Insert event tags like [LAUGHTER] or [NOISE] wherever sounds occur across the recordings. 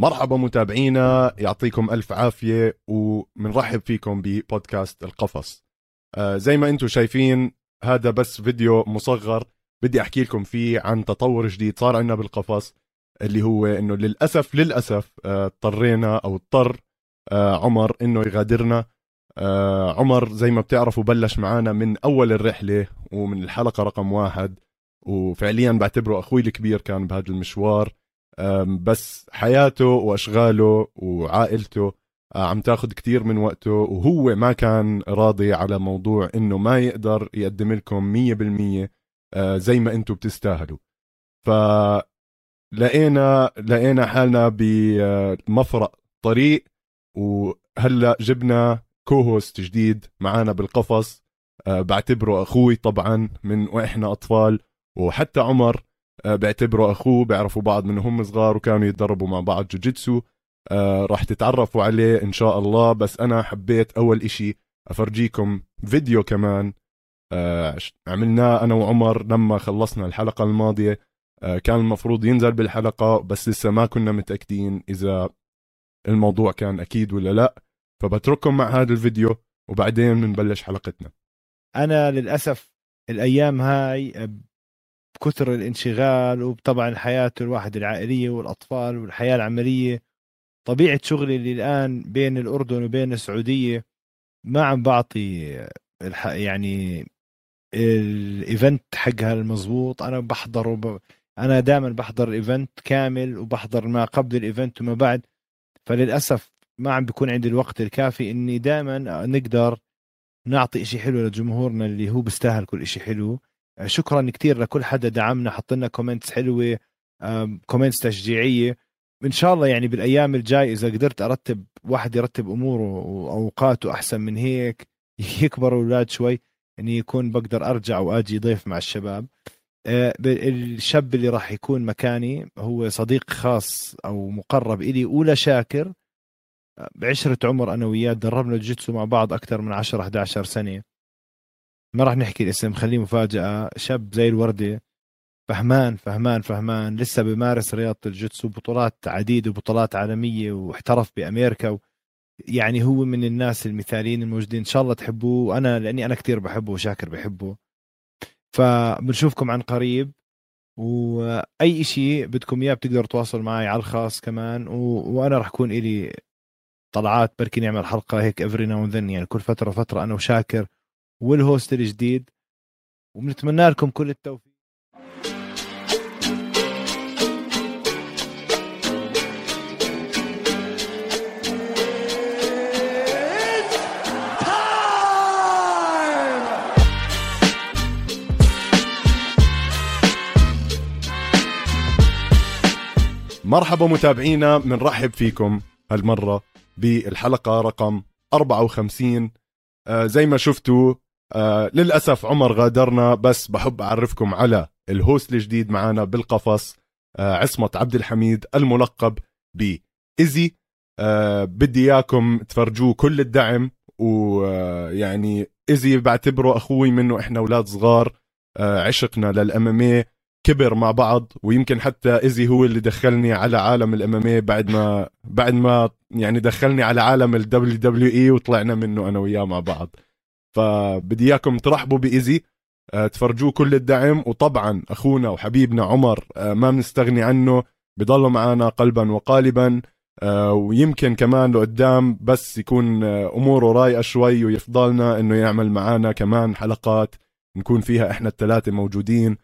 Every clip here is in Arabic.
مرحبا متابعينا يعطيكم ألف عافية ومنرحب فيكم ببودكاست القفص. آه زي ما أنتم شايفين هذا بس فيديو مصغر بدي أحكي لكم فيه عن تطور جديد صار عندنا بالقفص اللي هو إنه للأسف للأسف آه، اضطرينا أو اضطر آه عمر إنه يغادرنا. آه عمر زي ما بتعرفوا بلش معنا من أول الرحلة ومن الحلقة رقم واحد وفعليا بعتبره أخوي الكبير كان بهذا المشوار. بس حياته وأشغاله وعائلته آه، عم تاخذ كثير من وقته وهو ما كان راضي على موضوع إنه ما يقدر يقدم لكم 100% آه، زي ما أنتم بتستاهلوا. ف لقينا لقينا حالنا بمفرق طريق وهلأ جبنا كوهوست جديد معنا بالقفص. آه، بعتبره أخوي طبعا من وإحنا أطفال وحتى عمر آه، بيعتبروا أخوه بيعرفوا بعض من هم صغار وكانوا يتدربوا مع بعض جوجيتسو. آه، راح تتعرفوا عليه إن شاء الله. بس أنا حبيت أول إشي أفرجيكم فيديو كمان. آه، عملناه أنا وعمر لما خلصنا الحلقة الماضية. كان المفروض ينزل بالحلقة بس لسه ما كنا متأكدين إذا الموضوع كان أكيد ولا لا. فبترككم مع هذا الفيديو وبعدين بنبلش حلقتنا. أنا للأسف الأيام هاي كثر الانشغال وطبعا حياة الواحد العائلية والأطفال والحياة العملية. طبيعة شغلي اللي الآن بين الأردن وبين السعودية ما عم بعطي الح... يعني ال event حقها المضبوط أنا بحضر وب... أنا دائما بحضر ال event كامل وبحضر ما قبل ال event وما بعد. فللأسف ما عم بيكون عندي الوقت الكافي إني دائما نقدر نعطي إشي حلو لجمهورنا اللي هو بيستاهل كل إشي حلو. شكرا كثير لكل حدا دعمنا حط لنا comments حلوة comments تشجيعية. إن شاء الله يعني بالأيام الجاي إذا قدرت أرتب واحد يرتب أموره وأوقاته أحسن من هيك [LAUGHS] يكبر الأولاد شوي اني يكون بقدر أرجع وأجي ضيف مع الشباب. آه، الشاب اللي راح يكون مكاني هو صديق خاص أو مقرب إلي ولشاكر. بعشرة عمر أنا وياه دربنا الجيتسو مع بعض أكثر من 10 11 سنة. ما راح نحكي الاسم خليه مفاجأة. شاب زي الوردة فهمان فهمان فهمان. لسه بمارس رياضة الجوتسو بطولات عديدة وبطولات عالمية واحترف بأمريكا و... يعني هو من الناس المثاليين الموجودين. إن شاء الله تحبوه. وأنا لأني أنا كثير بحبه وشاكر بحبه. فبنشوفكم عن قريب. وأي شيء بدكم إياه بتقدروا تواصلوا معي على الخاص كمان. و... وأنا راح أكون إلي طلعات بركي نعمل حلقة هيك every now يعني كل فترة فترة أنا وشاكر. وال host الجديد وبنتمنى لكم كل التوفيق. مرحبا متابعينا بنرحب فيكم هالمرة بالحلقة رقم 54 آه زي ما شفتوا آه للأسف عمر غادرنا بس بحب أعرفكم على الهوست الجديد معنا بالقفص آه عصمت عبد الحميد الملقب بإيزي. آه بدي إياكم تفرجوه كل الدعم ويعني آه إيزي بعتبره أخوي منه إحنا أولاد صغار آه عشقنا لل MMA كبر مع بعض ويمكن حتى إيزي هو اللي دخلني على عالم ال MMA بعد ما بعد ما يعني دخلني على عالم ال WWE وطلعنا منه أنا وياه مع بعض. فبدي إياكم ترحبوا بايزي آه، تفرجوه كل الدعم. وطبعا أخونا وحبيبنا عمر آه، ما بنستغني عنه. بضل معنا قلبا وقالبا. آه، ويمكن كمان لقدام بس يكون أموره رايقة شوي ويفضلنا إنه يعمل معنا كمان حلقات نكون فيها إحنا الثلاثه موجودين.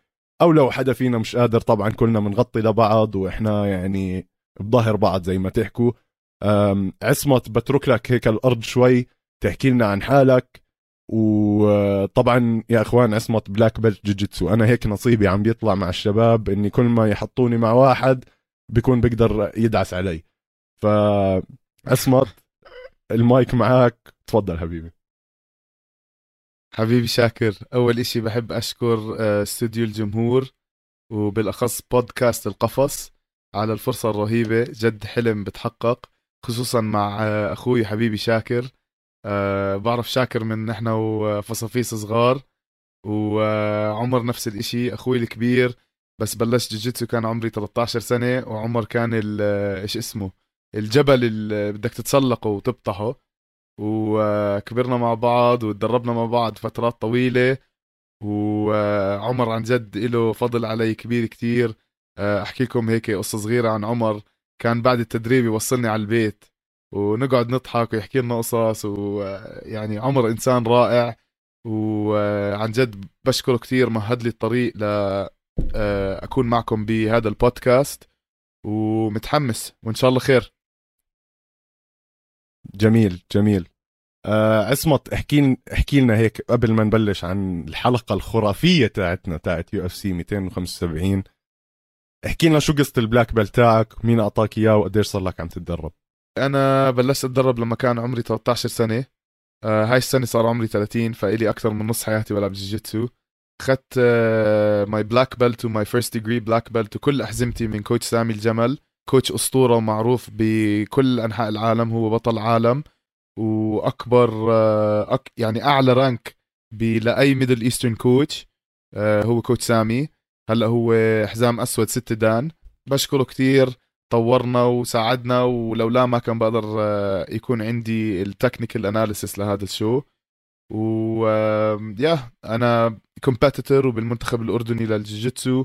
أو لو حدا فينا مش قادر طبعا كلنا بنغطي لبعض وإحنا يعني بظهر بعض زي ما تحكوا. عصمت بترك لك هيك الأرض شوي تحكي لنا عن حالك. وطبعا يا أخوان عصمت black belt جوجيتسو أنا هيك نصيبي عم بيطلع مع الشباب إني كل ما يحطوني مع واحد بيكون بيقدر يدعس علي. فعصمت المايك معك تفضل حبيبي. حبيبي شاكر أول إشي بحب أشكر آه، استوديو الجمهور وبالأخص بودكاست القفص على الفرصة الرهيبة جد حلم بتحقق خصوصا مع آه، أخوي حبيبي شاكر. أه بعرف شاكر من نحن وفصافيس صغار وعمر نفس الإشي أخوي الكبير بس بلشت جوجيتسو كان عمري 13 سنة وعمر كان إيش اسمه الجبل اللي بدك تتسلقه وتبطحه وكبرنا مع بعض وتدربنا مع بعض فترات طويلة وعمر عن جد له فضل علي كبير كتير. احكي لكم هيك قصة صغيرة عن عمر كان بعد التدريب يوصلني على البيت. ونقعد نضحك ويحكي لنا قصص ويعني عمر إنسان رائع. وعن جد بشكره كثير مهد لي الطريق ل آه، أكون معكم بهذا البودكاست. ومتحمس وإن شاء الله خير. جميل جميل. آه عصمت احكي احكي لنا هيك قبل ما نبلش عن الحلقة الخرافية تاعتنا تاعت UFC 275 احكي لنا شو قصة ال black belt تاعك مين أعطاك إياه وقديش صار لك عم تتدرب. أنا بلشت أتدرب لما كان عمري 13 سنة. آه هاي السنة صار عمري 30 فإلي أكثر من نص حياتي بلعب جيجيتسو. اخذت my black belt و my first degree black belt وكل أحزمتي من coach سامي الجمل. coach أسطورة ومعروف بكل أنحاء العالم هو بطل عالم. وأكبر آه أك يعني أعلى rank لأي Middle Eastern coach هو coach سامي. هلأ هو حزام أسود ست دان. بشكره كثير طورنا وساعدنا ولولا ما كان بقدر آه، يكون عندي ال technical analysis لهذا ال show. و يا أنا competitor وبالمنتخب الأردني للجيجيتسو.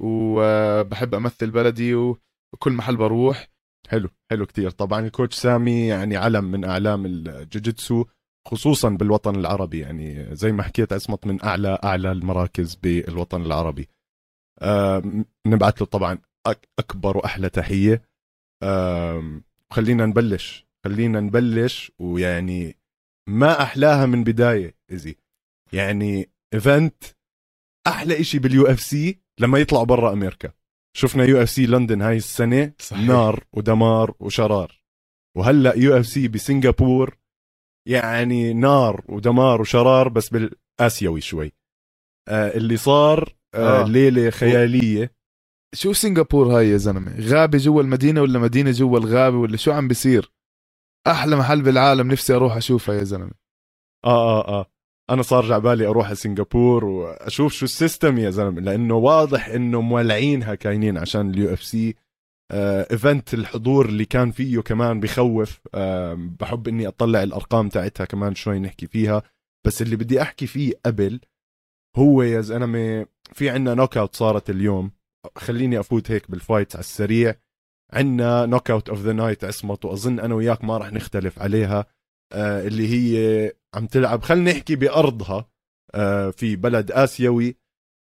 وبحب أمثل بلدي وكل محل بروح. حلو حلو كتير. طبعا الكوتش سامي يعني علم من أعلام الجوجيتسو خصوصا بالوطن العربي. يعني زي ما حكيت عصمت من أعلى أعلى المراكز بالوطن العربي. آه نبعث له طبعا أكبر وأحلى تحية. خلينا نبلش. خلينا نبلش ويعني ما أحلاها من بداية ايزي يعني event أحلى إشي بال UFC لما يطلع برا أمريكا. شفنا UFC لندن هاي السنة صحيح. نار ودمار وشرار. وهلأ UFC بسنغافور يعني نار ودمار وشرار بس بالآسيوي شوي. آه اللي صار آه, آه. ليلة خيالية. شو سنغافور هاي يا زلمة؟ غابة جوا المدينة ولا مدينة جوا الغابة ولا شو عم بيصير؟ أحلى محل بالعالم نفسي أروح أشوفها يا زلمة. آه آه آه. أنا صار جاي ع بالي أروح على سنغافور وأشوف شو ال system يا زلمة لأنه واضح إنه مولعينها كاينين عشان ال UFC event الحضور اللي كان فيه كمان بخوف آه بحب إني أطلع الأرقام تاعتها كمان شوي نحكي فيها. بس اللي بدي أحكي فيه قبل هو يا زلمة في عنا knockout صارت اليوم. خليني أفوت هيك بال fight على السريع. عندنا knockout of the night عصمت واظن أنا وياك ما راح نختلف عليها. آه اللي هي عم تلعب. خلينا نحكي بأرضها آه في بلد آسيوي.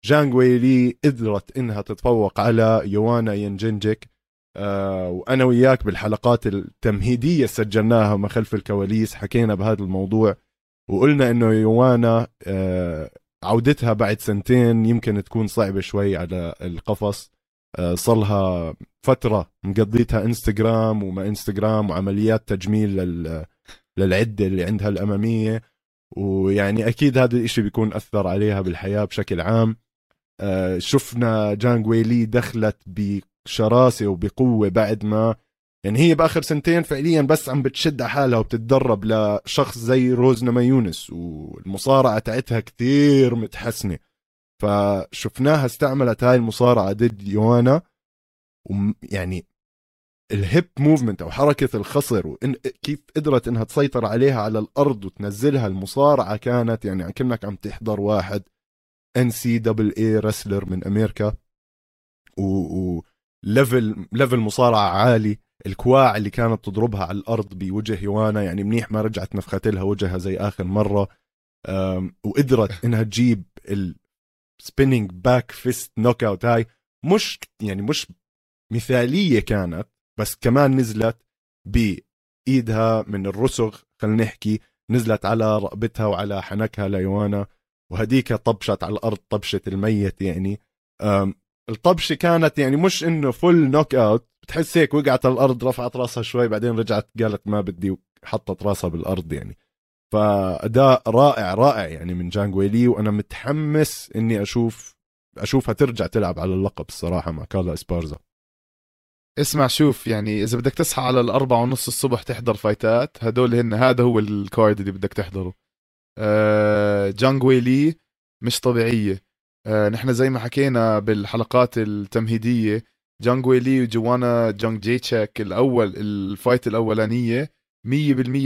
جانج ويلي قدرت إنها تتفوق على يوانا ينجنجك آه وأنا وياك بالحلقات التمهيدية سجلناها ما خلف الكواليس حكينا بهذا الموضوع. وقلنا إنه يوانا عودتها بعد سنتين يمكن تكون صعبة شوي على القفص. آه صلها فترة مقضيتها إنستغرام وما إنستغرام وعمليات تجميل لل للعدة اللي عندها الأمامية. ويعني أكيد هذا الإشي بيكون أثر عليها بالحياة بشكل عام. آه، شفنا جانج ويلي دخلت بشراسة وبقوة بعد ما يعني هي بآخر سنتين فعليا بس عم بتشد على حالها وبتتدرب لشخص زي روز يونس والمصارعة تاعتها كثير متحسنة. فشفناها استعملت هاي المصارعة ضد يوانا ويعني ال hip movement أو حركة الخصر وإن كيف قدرت إنها تسيطر عليها على الأرض وتنزلها المصارعة كانت يعني كأنك عم تحضر واحد NCAA wrestler من أمريكا و, level level مصارعة عالي. الكواع اللي كانت تضربها على الأرض بوجه يوانا يعني منيح ما رجعت نفخت لها وجهها زي آخر مرة. وقدرت [LAUGHS] إنها تجيب ال spinning back fist knockout هاي مش يعني مش مثالية كانت بس كمان نزلت بإيدها من الرسغ خلينا نحكي نزلت على رقبتها وعلى حنكها ليوانا. وهديك طبشت على الأرض طبشة الميت يعني. الطبشة كانت يعني مش إنه full knockout بتحس هيك وقعت على الأرض رفعت راسها شوي بعدين رجعت قالت ما بدي حطت راسها بالأرض يعني. فأداء رائع رائع يعني من جانجويلي وأنا متحمس إني أشوف أشوفها ترجع تلعب على اللقب الصراحة مع كارلا إسبارزا. اسمع شوف يعني إذا بدك تصحى على الأربعة ونص الصبح تحضر فايتات هدول هن هذا هو ال card اللي بدك تحضره. آه جانج ويلي مش طبيعية. آه نحن زي ما حكينا بالحلقات التمهيدية جانج ويلي وجوانا جانج جيتشاك الأول ال fight الأولانية 100%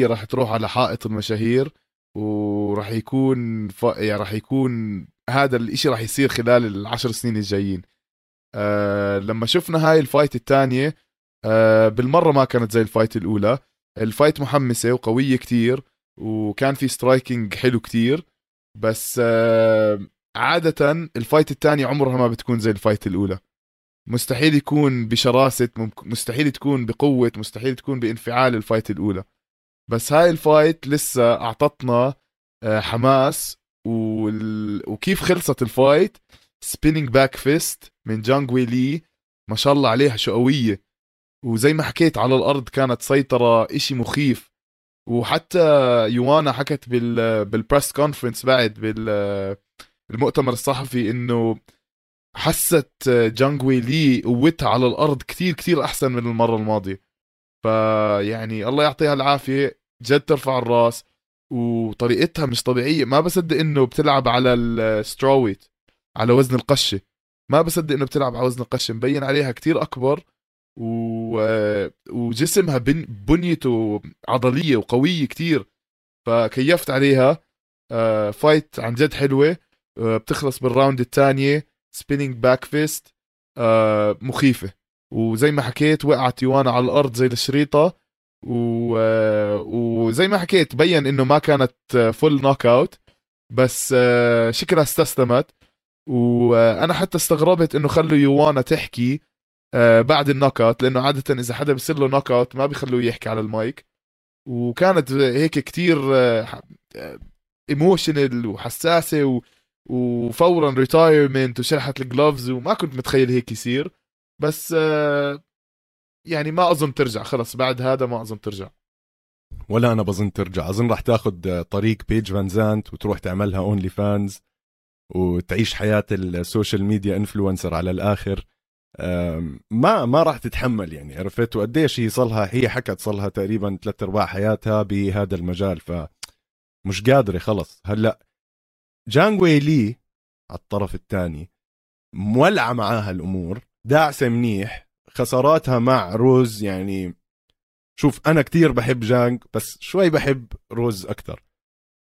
راح تروح على حائط المشاهير وراح يكون ف... يعني راح يكون هذا الإشي راح يصير خلال العشر سنين الجايين. آه لما شفنا هاي ال fight الثانية آه بالمرة ما كانت زي ال fight الأولى. ال fight محمسة وقوية كتير وكان في striking حلو كتير بس آه عادة ال fight الثانية عمرها ما بتكون زي ال fight الأولى. مستحيل يكون بشراسة مستحيل تكون بقوة مستحيل تكون بانفعال ال fight الأولى. بس هاي ال fight لسه أعطتنا آه، حماس وال... وكيف خلصت ال fight؟ spinning back fist من جانج ويلي ما شاء الله عليها شو قوية. وزي ما حكيت على الأرض كانت سيطرة إشي مخيف. وحتى يوانا حكت بال بال press conference بعد بالمؤتمر الصحفي إنه حست جانج ويلي قوتها على الأرض كثير كثير أحسن من المرة الماضية. فيعني الله يعطيها العافية جد ترفع الرأس وطريقتها مش طبيعية. ما بصدق إنه بتلعب على السترويت على وزن القشة. ما بصدق إنه بتلعب على وزن القشة مبين عليها كتير أكبر و... وجسمها بن... بنيته عضلية وقوية كتير. فكيفت عليها آه، fight عن جد حلوة آه، بتخلص بال round الثانية. spinning back fist مخيفة. وزي ما حكيت وقعت يوانا على الأرض زي الشريطة. و... وزي ما حكيت بين إنه ما كانت full knockout بس آه، شكلها استسلمت. وأنا حتى استغربت إنه خلوا يوانا تحكي آه، بعد ال knockout لإنه عادة إذا حدا بيصير له knockout ما بيخلوه يحكي على المايك. وكانت هيك كتير emotional آه، وحساسة. وفورا retirement وشلحت ال gloves وما كنت متخيل هيك يصير. بس يعني ما أظن ترجع. خلص بعد هذا ما أظن ترجع. ولا أنا بظن ترجع. أظن راح تاخذ طريق بيج فان زانت وتروح تعملها OnlyFans وتعيش حياة ال social media influencer على الآخر. ما ما راح تتحمل يعني عرفت؟ وقديش هي صلها هي حكت صلها تقريبا ثلاث أرباع حياتها بهذا المجال. ف مش قادرة خلص. هلأ جانجوي لي على الطرف الثاني مولعة معاها الأمور داعسة منيح خساراتها مع روز يعني شوف أنا كتير بحب جانج بس شوي بحب روز أكثر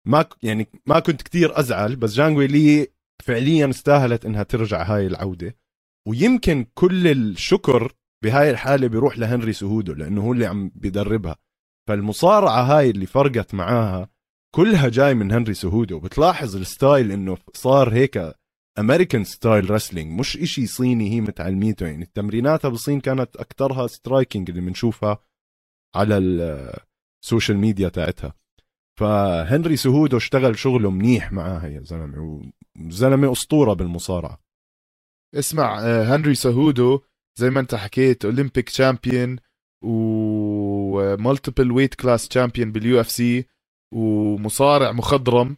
ما يعني ما كنت كتير أزعل بس جانج لي فعليا استاهلت إنها ترجع هاي العودة. ويمكن كل الشكر بهاي الحالة بيروح لهنري سهودو لأنه هو اللي عم بيدربها. فالمصارعة هاي اللي فرقت معاها كلها جاي من هنري سهودو بتلاحظ ال style إنه صار هيك American style wrestling مش إشي صيني هي متعلميته يعني تمريناتها بالصين كانت اكثرها striking اللي بنشوفها على ال social media تاعتها. فهنري سهودو اشتغل شغله منيح معاها يا زلمة وزلمة أسطورة بالمصارعة. اسمع آه، هنري سهودو زي ما انت حكيت Olympic champion و multiple weight class champion بال UFC ومصارع مخضرم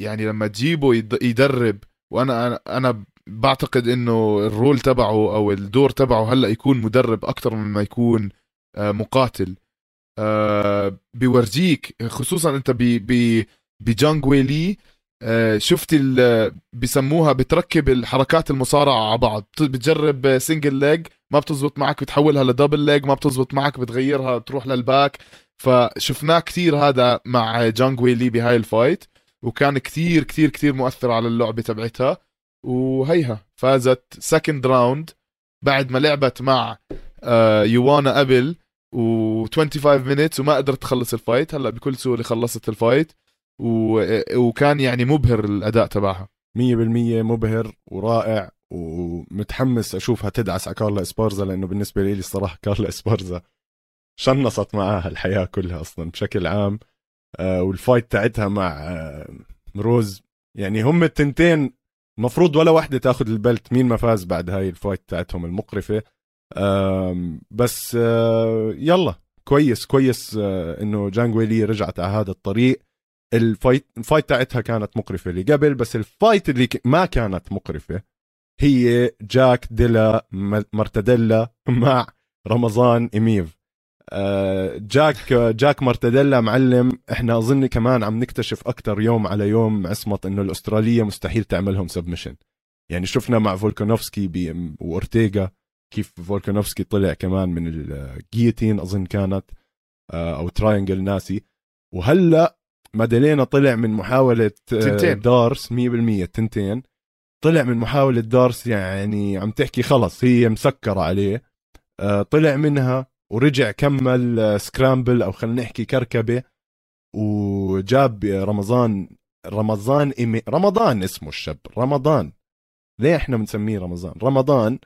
يعني لما تجيبه يدرب وأنا أنا بعتقد إنه ال role تبعه أو الدور تبعه هلأ يكون مدرب أكثر من ما يكون آه، مقاتل. آه، بيفرجيك خصوصا أنت بجانج ويلي آه، شفت بسموها بتركب الحركات المصارعة على بعض. بتجرب single leg ما بتزبط معك بتحولها ل double leg ما بتزبط معك بتغيرها تروح لل back فشفناه كثير هذا مع جانج ويلي بهاي ال fight وكان كثير كثير كثير مؤثر على اللعبة تبعتها. وهيها فازت second round بعد ما لعبت مع آه، يوانا قبل و25 minutes وما قدرت تخلص ال fight. هلأ بكل سهولة خلصت ال fight و... وكان يعني مبهر الأداء تبعها. 100% مبهر ورائع ومتحمس أشوفها تدعس على كارلا إسبارزا لأنه بالنسبة لي الصراحه كارلا إسبارزا شنصت معاها الحياة كلها أصلا بشكل عام. آه، وال fight تاعتها مع آه، روز يعني هم التنتين مفروض ولا واحدة تاخذ ال belt مين ما فاز بعد هاي ال fight تاعتهم المقرفة. بس آه، يلا كويس كويس إنه جانج ويلي رجعت على هذا الطريق. ال fight ال fight تاعتها كانت مقرفة اللي قبل بس ال fight اللي ما كانت مقرفة هي جاك ديلا مرتديلا مع رمضان إميف. جاك جاك مرتديلا معلم إحنا أظن كمان عم نكتشف أكثر يوم على يوم عصمت إنه الأسترالية مستحيل تعملهم submission يعني شفنا مع فولكانوفسكي وأورتيغا كيف فولكانوفسكي طلع كمان من ال guillotine أظن كانت آه، أو triangle ناسي. وهلأ مادالينا طلع من محاولة آه، تنتين. D'Arce 100% تنتين. طلع من محاولة D'Arce يعني عم تحكي خلص هي مسكرة عليه. آه، طلع منها ورجع كمل آه، scramble أو خلينا نحكي كركبة. وجاب رمضان رمضان إيمييف رمضان اسمه الشاب رمضان. ليه إحنا بنسميه رمضان؟ رمضان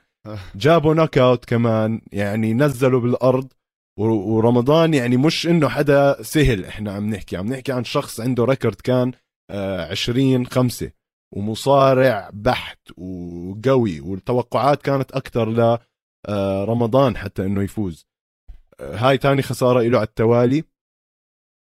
جابوا knockout كمان يعني نزلوا بالأرض. ورمضان يعني مش إنه حدا سهل إحنا عم نحكي. عم نحكي عن شخص عنده record كان آه، 20 5 ومصارع بحت وقوي. والتوقعات كانت أكثر ل آه، رمضان حتى إنه يفوز. آه، هاي تاني خسارة له على التوالي.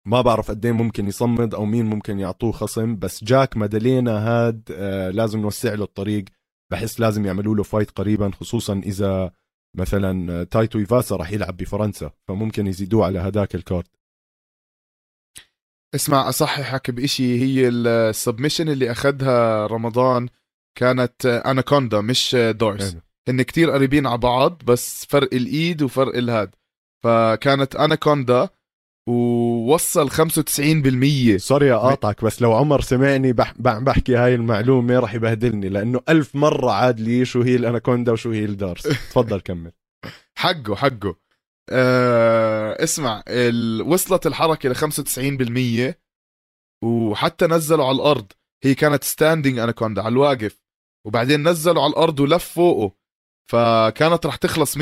ما بعرف قد إيه ممكن يصمد أو مين ممكن يعطوه خصم بس جاك مادالينا هاد آه، لازم نوسع له الطريق. بحس لازم يعملوا له fight قريبا خصوصا إذا مثلا تاي تويفاسا راح يلعب بفرنسا فممكن يزيدوه على هداك ال card اسمع أصححك بإشي هي ال submission اللي أخذها رمضان كانت أناكوندا مش darce. هن كتير قريبين على بعض بس فرق الإيد وفرق ال head. فكانت أناكوندا ووصل 95% sorry اقاطعك بس لو عمر سمعني بح بح- بحكي هاي المعلومة راح يبهدلني لأنه ألف مرة عاد لي شو هي الأناكوندا وشو هي ال darce [LAUGHS] تفضل كمل. حقه حقه. أه اسمع ال... وصلت الحركة ل 95% وحتى نزلوا على الأرض. هي كانت standing anaconda على الواقف. وبعدين نزلوا على الأرض ولف فوقه. فكانت رح تخلص 100%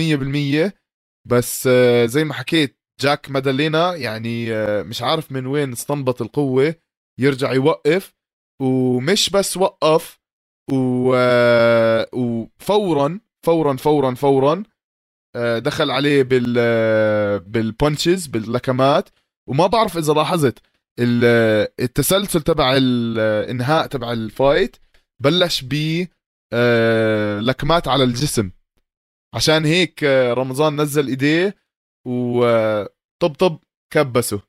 بس آه، زي ما حكيت جاك مادالينا يعني آه، مش عارف من وين استنبط القوة يرجع يوقف ومش بس وقف. آه، وفورا فورا فورا فورا دخل عليه بال بال punches باللكمات وما بعرف إذا لاحظت ال- التسلسل تبع الانهاء تبع ال fight بلش ب لكمات على الجسم عشان هيك آه، رمضان نزل إيديه وطب طب كبسه.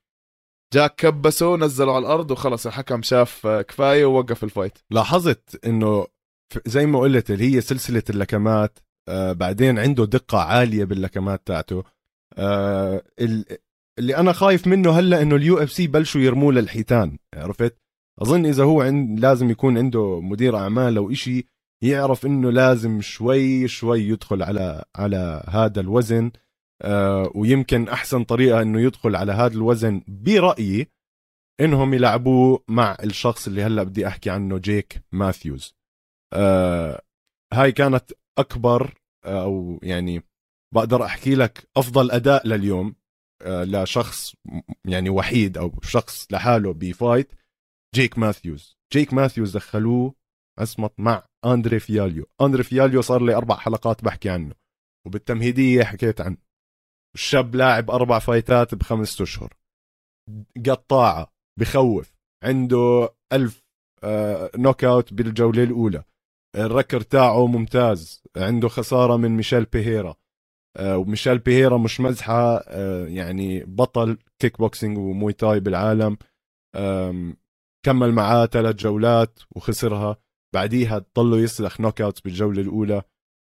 جاك كبسه نزله على الأرض وخلص الحكم شاف آه، كفاية ووقف ال fight. لاحظت إنه زي ما قلت اللي هي سلسلة اللكمات آه بعدين عنده دقة عالية باللكمات تاعته. آه ال- اللي أنا خايف منه هلأ إنه ال UFC بلشوا يرموه للحيتان عرفت؟ أظن إذا هو عند لازم يكون عنده مدير اعمال أو إشي يعرف إنه لازم شوي شوي يدخل على على هذا الوزن آه ويمكن أحسن طريقة إنه يدخل على هذا الوزن برأيي إنهم يلعبوه مع الشخص اللي هلأ بدي أحكي عنه جيك ماثيوز. آه هاي كانت أكبر آه، أو يعني بقدر أحكي لك أفضل أداء لليوم آه لشخص يعني وحيد أو شخص لحاله ب fight جيك ماثيوز. جيك ماثيوز دخلوه اصمت مع أندري فياليو. أندري فياليو صار لي أربع حلقات بحكي عنه وبالتمهيدية حكيت عنه. الشاب لاعب أربع فايتات بخمسة أشهر. قطاعه بخوف عنده ألف آه، knockout بالجولة الأولى. ال record تاعه ممتاز عنده خسارة من ميشيل بيريرا. آه، وميشيل بيريرا مش مزحة آه، يعني بطل kickboxing و Muay Thai بالعالم. كمل معاه ثلاث جولات وخسرها. بعديها ضلوا يسلخ knockouts بالجولة الأولى.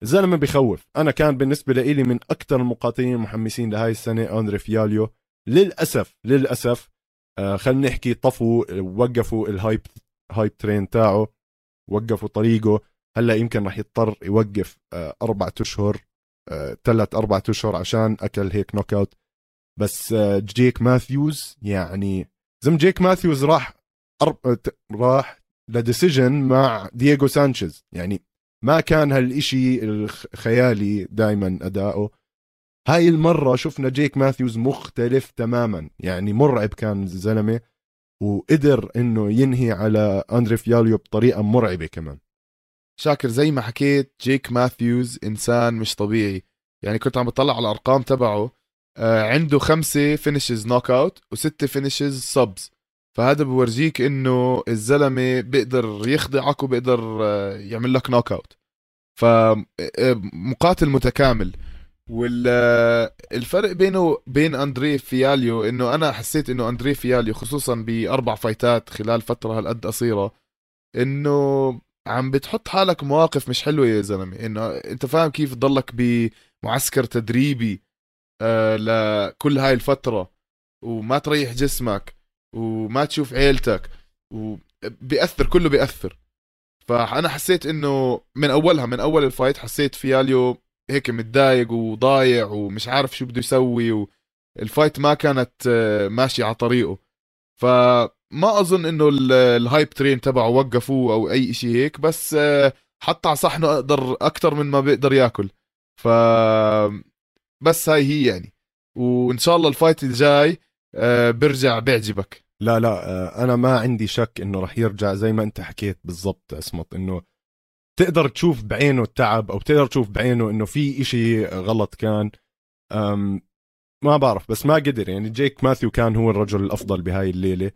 الزلمة بخوف. أنا كان بالنسبة لي من أكثر المقاتلين المحمسين لهاي السنة أندري فياليو. للأسف للأسف آه خلينا نحكي طفوا وقفوا ال hype hype train تاعه وقفوا طريقه. هلأ يمكن راح يضطر يوقف آه أربع أشهر آه ثلاث أربع أشهر عشان أكل هيك knockout بس آه جيك ماثيوز يعني زم جيك ماثيوز راح أرب... راح ل decision مع دييغو سانشيز يعني ما كان هالإشي الخيالي دائما أداؤه. هاي المرة شفنا جيك ماثيوز مختلف تماما. يعني مرعب كان الزلمة وقدر إنه ينهي على أندري فياليو بطريقة مرعبة كمان. شاكر زي ما حكيت جيك ماثيوز إنسان مش طبيعي. يعني كنت عم بطلع على الأرقام تبعه. آه عنده خمسة finishes knockout وستة finishes subs فهذا بورجيك إنه الزلمة بيقدر يخضعك وبيقدر آه، يعمل لك knockout فمقاتل متكامل. والفرق بينه بين أندري فياليو إنه أنا حسيت إنه أندري فياليو خصوصا بأربع فايتات خلال فترة هالقد قصيرة إنه عم بتحط حالك مواقف مش حلوة يا زلمة. إنه أنت فاهم كيف تضلك بمعسكر تدريبي آه لكل هاي الفترة وما تريح جسمك. وما تشوف عيلتك وبيأثر كله بيأثر. فأنا حسيت إنه من أولها من أول ال fight حسيت فياليو هيك متضايق وضايع ومش عارف شو بده يسوي وال fight ما كانت آه، ماشي على طريقه. فما أظن إنه ال hype train تبعه وقفوه أو أي شيء هيك بس آه، حط على صحنه أقدر أكثر من ما بيقدر ياكل. ف بس هاي هي يعني. وإن شاء الله ال fight الجاي آه، بيرجع بيعجبك لا لا أنا ما عندي شك إنه رح يرجع زي ما أنت حكيت بالضبط أسمط إنه تقدر تشوف بعينه التعب أو تقدر تشوف بعينه إنه في إشي غلط كان. ما بعرف بس ما قدر يعني جيك ماثيو كان هو الرجل الأفضل بهاي الليلة.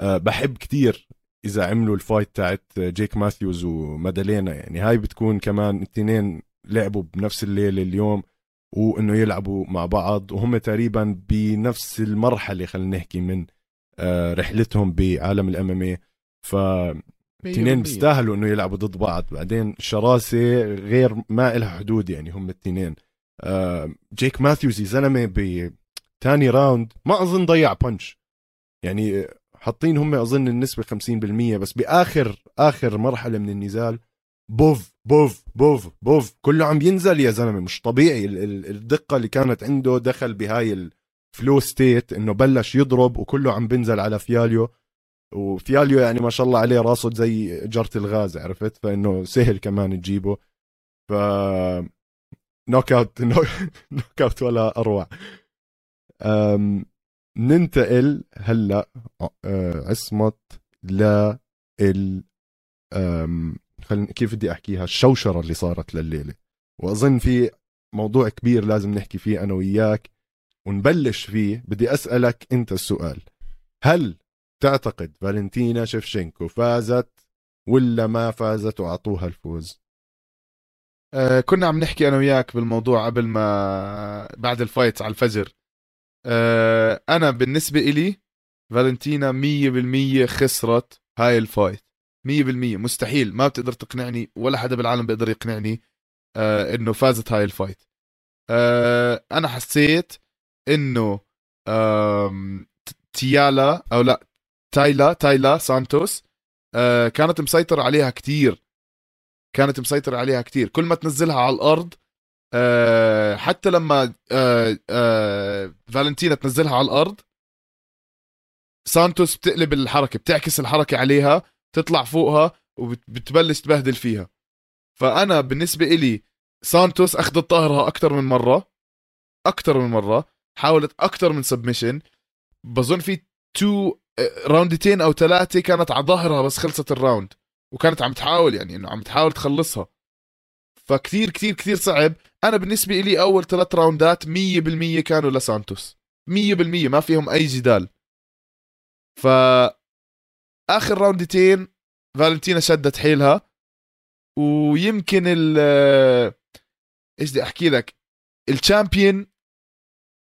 أه بحب كتير إذا عملوا ال fight تاعت جيك ماثيوز ومادالينا يعني هاي بتكون كمان الاثنين لعبوا بنفس الليلة اليوم. وإنه يلعبوا مع بعض وهم تقريبا بنفس المرحلة خلينا نحكي من أه رحلتهم بعالم ال MMA ف الاثنين بيستاهلوا إنه يلعبوا ضد بعض. بعدين الشراسه غير ما لها حدود يعني هم الاثنين. آه جيك ماثيوز يا زلمه بثاني round. ما أظن ضيع punch يعني حاطين هم أظن النسبة 50% بس بآخر آخر مرحلة من النزال بوف بوف بوف بوف. كله عم ينزل يا زلمة. مش طبيعي. الدقة اللي كانت عنده دخل بهاي ال flow state إنه بلش يضرب وكله عم بنزل على فياليو. وفياليو يعني ما شاء الله عليه راسه زي جرة الغاز عرفت؟ فإنه سهل كمان تجيبه. ف knockout knockout ولا أروع. أم... ننتقل هلأ عصمت ل ال أم... خلينا كيف بدي أحكيها؟ الشوشرة اللي صارت لليلة. وأظن في موضوع كبير لازم نحكي فيه أنا وياك ونبلش فيه. بدي أسألك أنت السؤال. هل تعتقد فالنتينا شفشنكو فازت ولا ما فازت وأعطوها الفوز؟ آه كنا عم نحكي أنا وياك بالموضوع قبل ما بعد ال fight على الفجر. آه أنا بالنسبة إلي فالنتينا 100% خسرت هاي ال fight. 100% مستحيل. ما بتقدر تقنعني ولا حدا بالعالم بيقدر يقنعني آه إنه فازت هاي ال fight. آه أنا حسيت إنه تيالا أو لا تايلا تايلا سانتوس آه كانت مسيطر عليها كتير. كانت مسيطر عليها كتير. كل ما تنزلها على الأرض آه حتى لما آه آه فالنتينا تنزلها على الأرض سانتوس بتقلب الحركة بتعكس الحركة عليها. تطلع فوقها وبتبلش تبهدل فيها. فأنا بالنسبة إلي سانتوس اخذت ظهرها أكثر من مرة أكثر من مرة حاولت أكثر من submission بظن في two round تين أو ثلاثة كانت على ظهرها بس خلصت ال round وكانت عم تحاول يعني إنه عم تحاول تخلصها. فكثير كثير كثير صعب. أنا بالنسبة لي أول ثلاث round ات 100% كانوا لسانتوس. 100% ما فيهم أي جدال. ف آخر round تين فالنتينا شدت حيلها. ويمكن ال إيش بدي أحكي لك؟ ال champion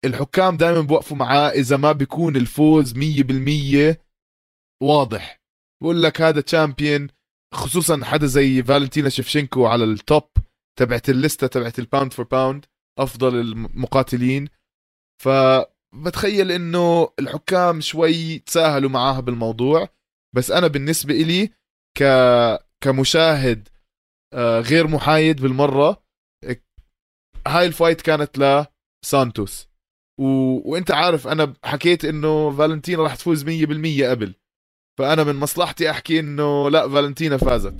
الحكام دائما بوقفوا معاه إذا ما بيكون الفوز 100% واضح. بقول لك هذا champion خصوصا حدا زي فالنتينا شفشنكو على ال top تبعت الليستة تبعت ال pound for pound أفضل المقاتلين. فبتخيل إنه الحكام شوي تساهلوا معاها بالموضوع. بس أنا بالنسبة إلي ك كمشاهد آه، غير محايد بالمرة هاي ال fight كانت لسانتوس و... وأنت عارف أنا حكيت إنه فالنتينا راح تفوز 100% قبل. فأنا من مصلحتي أحكي إنه لا فالنتينا فازت.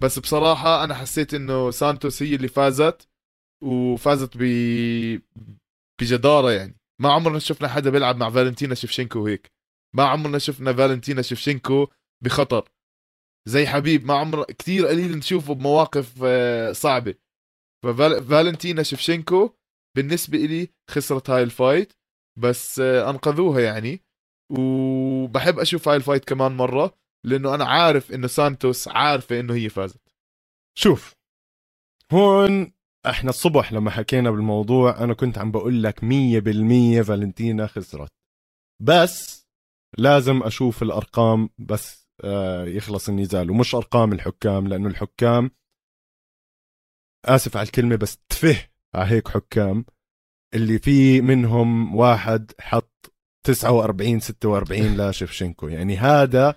بس بصراحة أنا حسيت إنه سانتوس هي اللي فازت وفازت ب بجدارة يعني. ما عمرنا شفنا حدا بيلعب مع فالنتينا شفشنكو هيك. ما عمرنا شفنا فالنتينا شفشنكو بخطر. زي حبيب ما عمر كثير قليل نشوفه بمواقف آه، صعبة. ففالنتينا شفشنكو بالنسبة إلي خسرت هاي ال fight بس آه، أنقذوها يعني. وبحب أشوف هاي ال fight كمان مرة لأنه أنا عارف إنه سانتوس عارفة إنه هي فازت. شوف هون إحنا الصبح لما حكينا بالموضوع أنا كنت عم بقول لك 100% فالنتينا خسرت. بس لازم أشوف الأرقام بس آه، يخلص النزال ومش أرقام الحكام لأنه الحكام آسف على الكلمة بس تفه على هيك حكام اللي في منهم واحد حط 49 46 لشفشنكو يعني هذا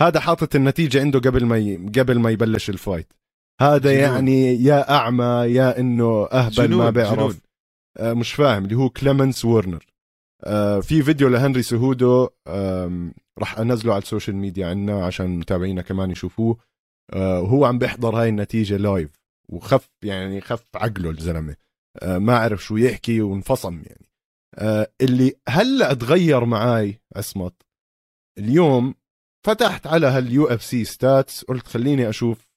هذا حاطط النتيجة عنده قبل ما ي... قبل ما يبلش الفايت هذا جنون. يعني يا أعمى يا إنه أهبل جنون ما بيعرف جنون. آه، مش فاهم اللي هو كليمنس وورنر في فيديو لهنري سيهودو راح انزله على ال social media عنا عشان متابعينا كمان يشوفوه. آه، وهو عم بيحضر هاي النتيجة live وخف يعني خف عقله الزلمة. آه، ما عرف شو يحكي وانفصم يعني. آه، اللي هلأ تغير معاي عصمت اليوم فتحت على هال UFC stats قلت خليني أشوف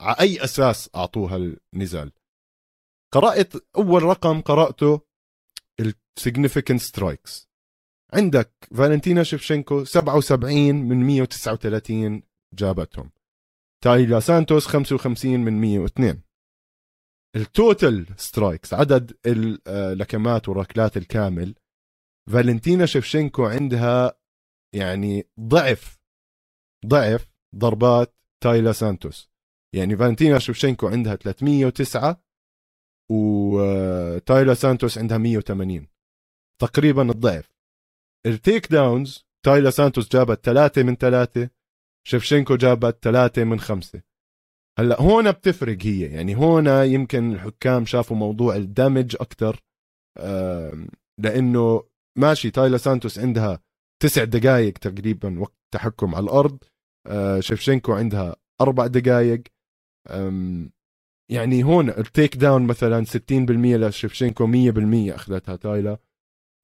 على أي أساس أعطوه هالنزال قرأت أول رقم قرأته ال significant strikes عندك فالنتينا شيفشنكو 77 من 139 جابتهم. تايلا سانتوس 55 من 102 ال total strikes عدد اللكمات والركلات الكامل. فالنتينا شيفشنكو عندها يعني ضعف ضعف ضربات تايلا سانتوس. يعني فالنتينا شيفشنكو عندها 309 وتايلا سانتوس عندها 180 تقريبا الضعف. ال takedowns تايلا سانتوس جابت 3 من 3 شفشنكو جابت 3 من 5 هلأ هون بتفرق هي. يعني هون يمكن الحكام شافوا موضوع ال damage أكثر لأنه ماشي تايلا سانتوس عندها تسع دقائق تقريبا وقت تحكم على الأرض. آه، شفشنكو عندها أربع دقائق يعني هون ال takedown مثلا 60% لشفشنكو 100% أخذتها تايلا.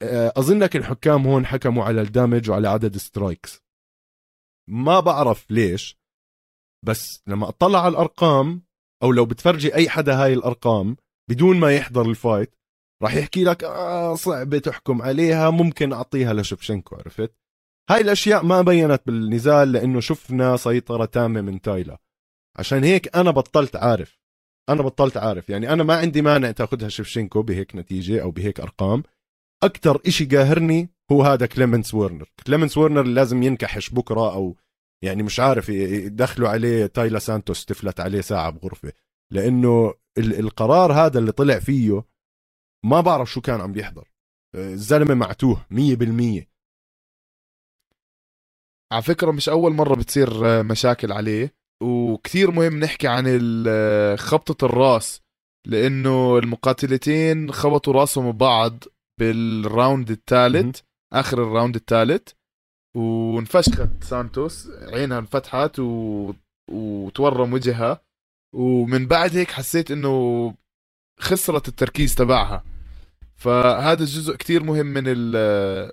آه، أظنك الحكام هون حكموا على ال damage وعلى عدد strikes. ما بعرف ليش بس لما أطلع على الأرقام أو لو بتفرجي أي حدا هاي الأرقام بدون ما يحضر ال fight راح يحكي لك آه صعبة تحكم عليها ممكن أعطيها لشفشنكو عرفت؟ هاي الأشياء ما بينت بالنزال لأنه شفنا سيطرة تامة من تايلا. عشان هيك أنا بطلت عارف. أنا بطلت عارف يعني أنا ما عندي مانع تأخذها شفشنكو بهيك نتيجة أو بهيك أرقام. أكثر إشي قاهرني هو هذا كليمنس وورنر. كليمنس وورنر لازم ينكحش بكرة أو يعني مش عارف يدخلوا عليه تايلا سانتوس تفلت عليه ساعة بغرفة. لأنه القرار هذا اللي طلع فيه ما بعرف شو كان عم بيحضر. الزلمة معتوه مية بالمية. على فكرة مش أول مرة بتصير مشاكل عليه. وكثير مهم نحكي عن خبطة الراس لأنه المقاتلتين خبطوا راسهم ببعض بال round الثالث آخر ال round الثالث وانفشخت سانتوس عينها انفتحت و... وتورم وجهها ومن بعد هيك حسيت إنه خسرت التركيز تبعها. فهذا الجزء كتير مهم من ال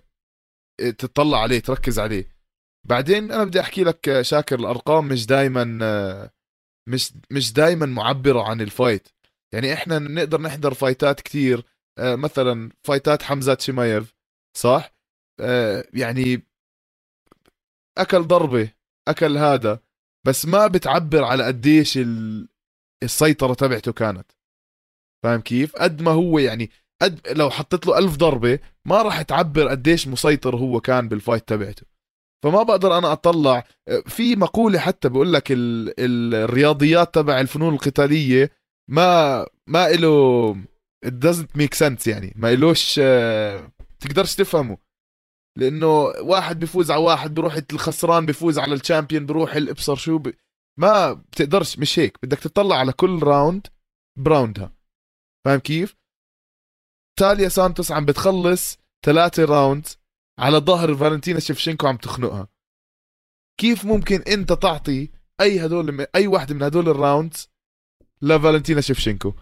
تطلع عليه تركز عليه. بعدين أنا بدي أحكي لك شاكر الأرقام مش دائما مش مش دائما معبرة عن ال fight. يعني إحنا نقدر نحضر fight ات كتير مثلا fight ات حمزات شمايف صح؟ يعني أكل ضربة أكل هذا بس ما بتعبر على قديش السيطرة تبعته كانت. فاهم كيف؟ قد ما هو يعني قد لو حطيت له ألف ضربة ما راح تعبر قديش مسيطر هو كان بالفايت تبعته. فما بقدر أنا أطلع. في مقولة حتى بقول لك ال... الرياضيات تبع الفنون القتالية ما ما إله it doesn't make sense يعني. ما إلوش تقدرش تفهمه. لأنه واحد بيفوز على واحد بروح الخسران بيفوز على ال champion بروح الإبصر شو ب... ما بتقدرش مش هيك. بدك تطلع على كل round ب round ها. فاهم كيف؟ تاليا سانتوس عم بتخلص ثلاثة round على ظهر فالنتينا شفشنكو عم تخنقها. كيف ممكن انت تعطي اي هدول اي واحدة من هدول ال rounds لفالنتينا شفشنكو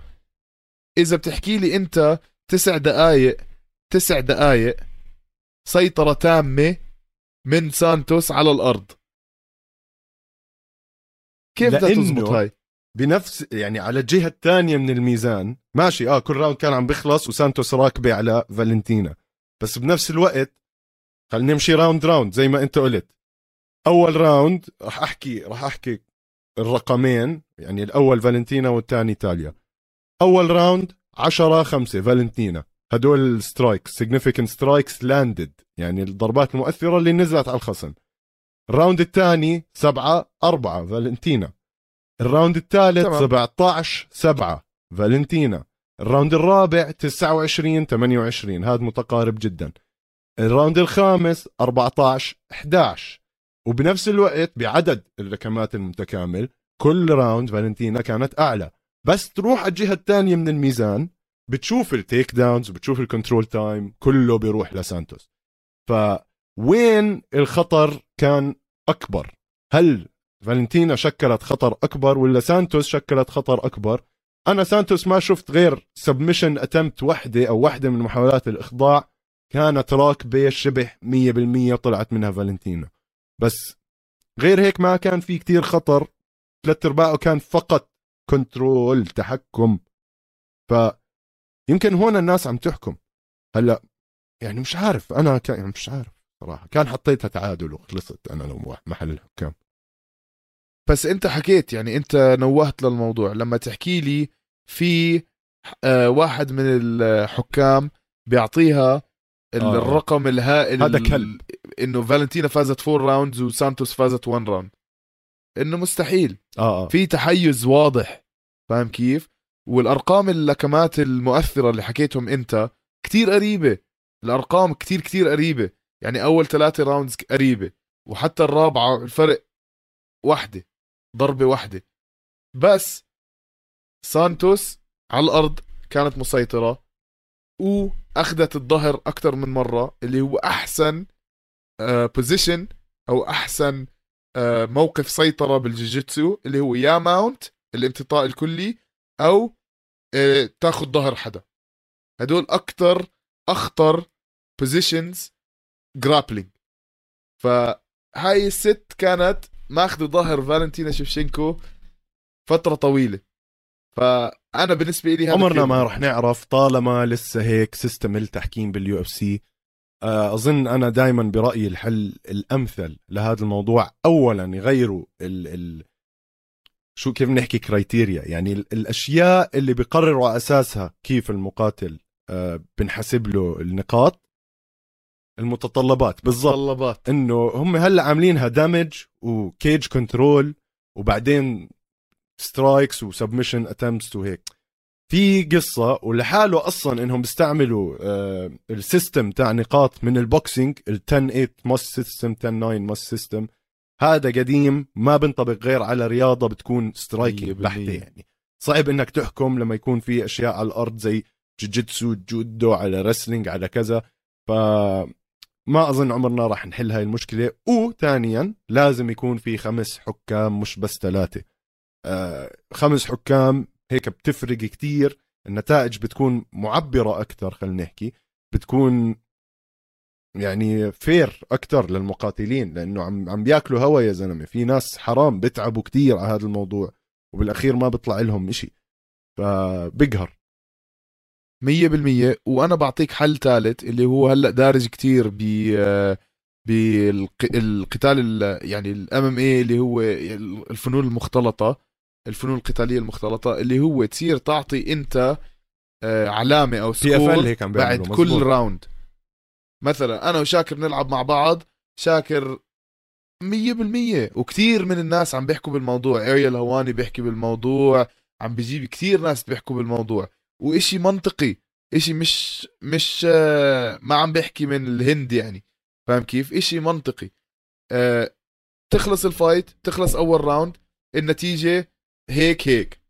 إذا بتحكي لي انت تسع دقائق تسع دقائق سيطرة تامة من سانتوس على الأرض. كيف بدها تزبط هاي؟ بنفس يعني على الجهة الثانية من الميزان. ماشي آه كل round كان عم بيخلص وسانتوس راكبة على فالنتينا. بس بنفس الوقت خلينا نمشي round round زي ما انت قلت. أول round راح أحكي راح أحكي الرقمين يعني الأول فالنتينا والثاني تاليا أول round 10 5 فالنتينا. هدول ال strikes significant strikes landed يعني الضربات المؤثرة اللي نزلت على الخصم. ال round الثاني 7 4 فالنتينا. ال round الثالث تمام. 17 7 فالنتينا. ال round الرابع 29 28 هذا متقارب جدا. ال round الخامس 14 11 وبنفس الوقت بعدد الركمات المتكامل كل round فالنتينا كانت أعلى. بس تروح على الجهة الثانية من الميزان بتشوف ال takedowns وبتشوف ال control time كله بيروح لسانتوس فوين الخطر كان أكبر؟ هل فالنتينا شكلت خطر أكبر ولا سانتوس شكلت خطر أكبر؟ أنا سانتوس ما شفت غير submission attempt وحده أو وحده من محاولات الإخضاع. كانت راكبه شبه 100% طلعت منها فالنتينا. بس غير هيك ما كان في كتير خطر. ثلاث أرباعه كان فقط كنترول تحكم. ف يمكن هون الناس عم تحكم. هلأ يعني مش عارف. أنا كان يعني مش عارف صراحة. كان حطيتها تعادل وخلصت أنا لو محل الحكام. بس أنت حكيت يعني أنت نوهت للموضوع. لما تحكي لي في آه، واحد من الحكام بيعطيها آه. الرقم الهائل هذا كلب. إنه فالنتينا فازت four rounds وسانتوس فازت 1 round إنه مستحيل. آه آه. في تحيز واضح. فاهم كيف؟ والأرقام اللكمات المؤثرة اللي حكيتهم أنت كتير قريبة. الأرقام كتير كتير قريبة. يعني أول ثلاثة rounds قريبة. وحتى الرابعة الفرق واحدة. ضربة واحدة. بس سانتوس على الأرض كانت مسيطرة. واخذت الظهر أكثر من مرة اللي هو أحسن position أو أحسن آه، موقف سيطرة بالجوجيتسو اللي هو يا mount الامتطاء الكلي أو آه، تاخذ ظهر حدا. هدول أكثر أخطر positions grappling فهاي الست كانت ماخذة ظهر فالنتينا شفشنكو فترة طويلة. فانا بالنسبة لي عمرنا ما رح نعرف طالما لسه هيك system التحكيم باليو اف سي أظن أنا دائما برأيي الحل الأمثل لهذا الموضوع. اولا يغيروا ال ال شو كيف نحكي criteria يعني ال الأشياء اللي بقرروا على أساسها كيف المقاتل آه، بنحسب له النقاط. المتطلبات بالضبط. متطلبات. إنه هم هلأ عاملينها damage و cage control وبعدين strikes و submission attempts وهيك في قصة ولحاله أصلا إنهم بيستعملوا آه ال system تاع نقاط من ال boxing ال 10 8 must system 10 9 must system هذا قديم ما بنطبق غير على رياضة بتكون striking بالمية. بحتة يعني. صعب إنك تحكم لما يكون في أشياء على الأرض زي جوجيتسو جودو على wrestling على كذا. ف ما أظن عمرنا راح نحل هاي المشكلة. وثانيا لازم يكون في خمس حكام مش بس ثلاثة. خمس حكام هيك بتفرق كتير. النتائج بتكون معبرة أكثر خلينا نحكي. بتكون يعني fair أكثر للمقاتلين لأنه عم عم بياكلوا هوا يا زلمة. في ناس حرام بتعبوا كتير على هذا الموضوع وبالأخير ما بيطلع لهم إشي. فبقهر. مية بالمية. وأنا بعطيك حل ثالث اللي هو هلأ دارج كتير ب بالقتال يعني الام ام اي اللي هو الفنون المختلطة. الفنون القتالية المختلطة اللي هو تصير تعطي أنت آه، إف إل سكور هيك عم بعد بيعملوا كل مزبوط. راوند. مثلا أنا وشاكر نلعب مع بعض شاكر مية بالمية. وكتير من الناس عم بيحكوا بالموضوع. أريال هلواني بيحكي بالموضوع. عم بيجيب كتير ناس بيحكوا بالموضوع. وإشي منطقي. إشي مش مش آه، ما عم بيحكي من الهند يعني. فاهم كيف؟ إشي منطقي. آه، تخلص ال fight تخلص أول round. النتيجة هيك هيك.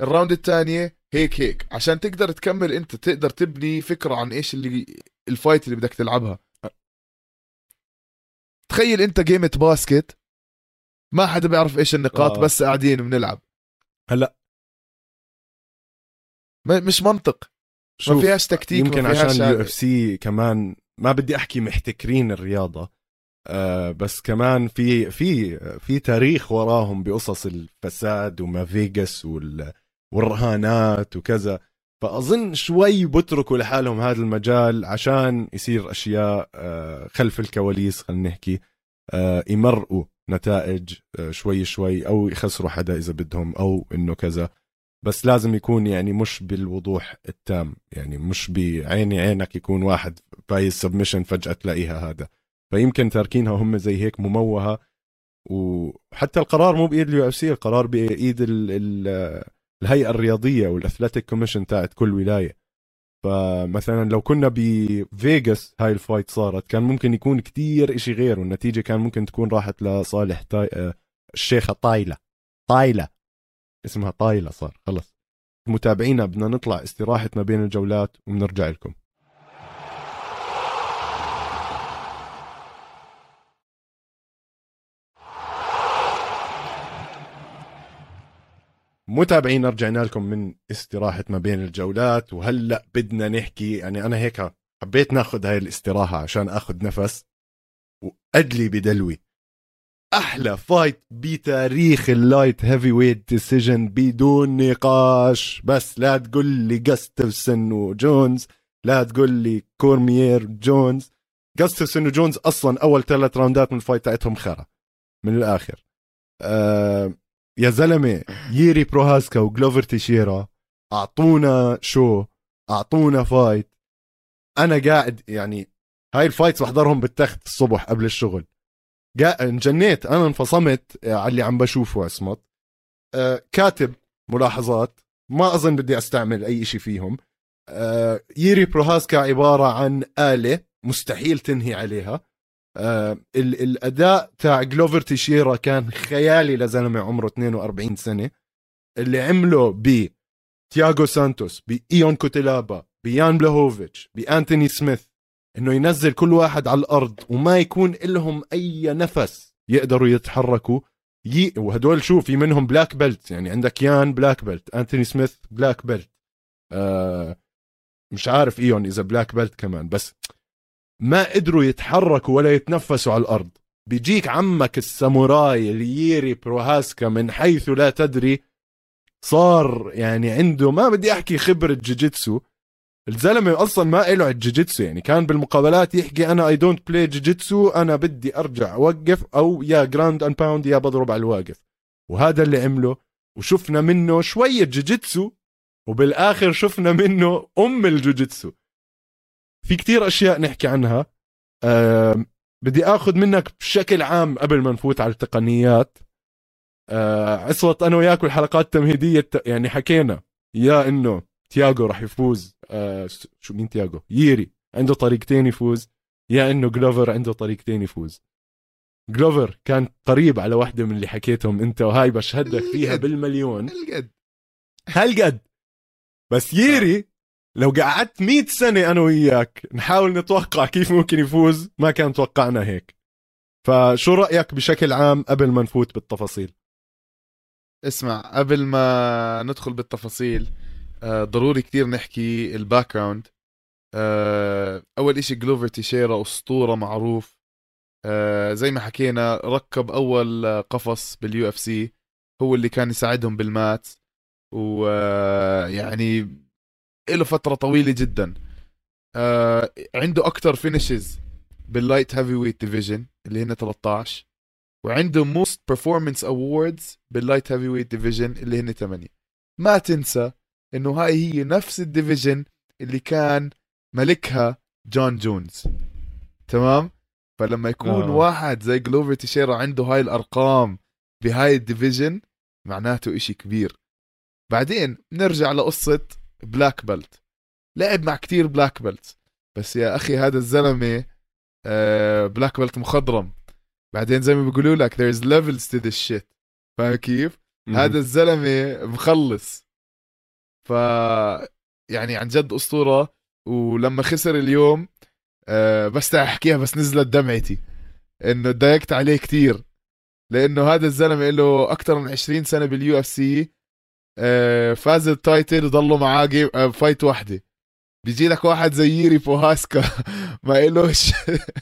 ال round الثانية هيك هيك. عشان تقدر تكمل انت تقدر تبني فكرة عن إيش اللي ال fight اللي بدك تلعبها. تخيل انت game ة basket ما حدا بيعرف إيش النقاط آه. بس قاعدين بنلعب. هلا. ما- مش منطق. ما شوف فيهاش تكتيك يمكن ما فيهاش عشان اليو. إف سي كمان ما بدي أحكي محتكرين الرياضة. بس كمان في في في تاريخ وراهم بقصص الفساد وما فيغاس وال والرهانات وكذا. فأظن شوي بتركوا لحالهم هذا المجال عشان يصير أشياء آه خلف الكواليس خلينا نحكي آه يمرقوا نتائج آه شوي شوي أو يخسروا حدا إذا بدهم أو إنه كذا. بس لازم يكون يعني مش بالوضوح التام يعني مش بعيني عينك يكون واحد فايز submission فجأة تلاقيها هذا. فيمكن تاركينها هم زي هيك مموهة. وحتى القرار مو بإيد ال UFC القرار بإيد ال ال الهيئة الرياضية وال athletic commission تاعت كل ولاية. فمثلا لو كنا بفيغاس هاي ال fight صارت كان ممكن يكون كتير إشي غير والنتيجة كان ممكن تكون راحت لصالح تاي... الشيخة طايلة. طايلة. اسمها طايلة صار خلص. متابعينا بدنا نطلع استراحة ما بين الجولات وبنرجع لكم. متابعينا رجعنا لكم من استراحة ما بين الجولات. وهلأ بدنا نحكي يعني أنا هيك حبيت ناخذ هاي الاستراحة عشان أخذ نفس. وأدلي بدلوي. أحلى fight بتاريخ ال light heavyweight division بدون نقاش. بس لا تقول لي جاستفسون وجونز لا تقول لي كورميير جونز جاستفسون وجونز أصلا أول ثلاث راوندات من ال fight تاعتهم خرا. من الآخر. أه يا زلمة ييري بروهاسكا وجلوفر تيشيرا أعطونا شو؟ أعطونا fight. أنا قاعد يعني هاي ال fights بحضرهم بالتخت الصبح قبل الشغل. انجنيت أنا انفصمت على اللي عم بشوفه أسمط. أه كاتب ملاحظات ما أظن بدي أستعمل أي شيء فيهم. أه ييري بروهاسكا عبارة عن آلة مستحيل تنهي عليها. آه الأداء تاع جلوفر تيشيرا كان خيالي لزلمة عمره 42 سنة. اللي عمله ب تياغو سانتوس بإيون كوتيلابا بيان بلاهوفيتش بأنتوني سميث إنه ينزل كل واحد على الأرض وما يكون لهم أي نفس يقدروا يتحركوا. يي وهدول شو في منهم black belt يعني عندك يان black belt أنتوني سميث black belt آه مش عارف إيون إذا black belt كمان بس ما قدروا يتحركوا ولا يتنفسوا على الأرض. بيجيك عمك الساموراي الييري بروهاسكا من حيث لا تدري. صار يعني عنده ما بدي أحكي خبرة جوجيتسو الزلمة أصلا ما له الجوجيتسو يعني. كان بالمقابلات يحكي أنا I don't play jiu-jitsu أنا بدي أرجع أوقف أو يا ground and pound يا بضرب على الواقف. وهذا اللي عمله. وشفنا منه شوية جوجيتسو وبالآخر شفنا منه أم الجوجيتسو في كتير أشياء نحكي عنها. أه بدي آخذ منك بشكل عام قبل ما نفوت على التقنيات. أه عصوت أنا وياك الحلقات التمهيدية يعني حكينا يا إنه تياجو راح يفوز. أه شو مين تياجو ييري عنده طريقتين يفوز يا إنه جلوفر عنده طريقتين يفوز. جلوفر كان قريب على واحدة من اللي حكيتهم أنت وهاي بشهد لك فيها بالمليون. هالقد هالقد. بس ييري لو قعدت 100 سنة أنا وياك نحاول نتوقع كيف ممكن يفوز ما كان توقعنا هيك. فشو رأيك بشكل عام قبل ما نفوت بالتفاصيل؟ اسمع قبل ما ندخل بالتفاصيل آه، ضروري كتير نحكي ال background آه، أول إشي جلوفر تيشيرا أسطورة معروف. آه، زي ما حكينا ركب أول قفص بال UFC هو اللي كان يساعدهم بالمات. ويعني له فترة طويلة جدا. آه عنده أكثر finishes بال light heavyweight division اللي هن 13 وعنده most performance awards بال light heavyweight division اللي هن 8 ما تنسى إنه هاي هي نفس ال division اللي كان ملكها جون جونز تمام؟ فلما يكون آه. واحد زي جلوفر تيشيرا عنده هاي الأرقام بهاي ال division معناته إشي كبير. بعدين نرجع لقصة black belt لعب مع كتير black belt بس يا أخي هذا الزلمة black belt مخضرم. بعدين زي ما بيقولوا لك there's levels to this shit. فاهم كيف؟ هذا الزلمة مخلص. ف يعني عن جد أسطورة. ولما خسر اليوم أه بس أحكيها بس نزلت دمعتي. إنه تضايقت عليه كتير. لأنه هذا الزلمة له أكثر من 20 سنة بال UFC. آه، فاز ال title وضلوا معاه game fight واحدة بيجي لك واحد زي ييري بروهاسكا [LAUGHS] ما إلوش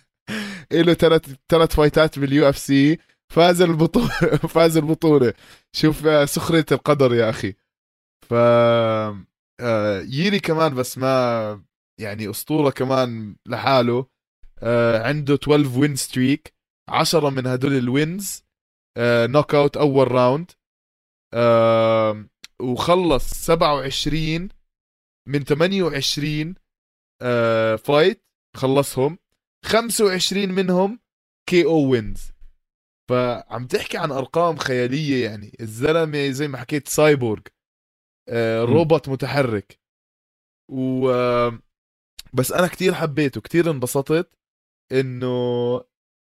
[LAUGHS] إله ثلاث ثلاث فايتات بال UFC. فاز البطولة [LAUGHS] فاز البطولة. شوف سخرية القدر يا أخي. ف آه، ييري كمان بس ما يعني أسطورة كمان لحاله. آه، عنده 12 win streak 10 من هدول ال wins knockout أول round وخلص 27 من 28 آه fight خلصهم. 25 منهم KO wins فعم تحكي عن أرقام خيالية يعني. الزلمة زي ما حكيت سايبورغ آه،. روبوت متحرك. و آه، بس أنا كتير حبيته. كتير انبسطت إنه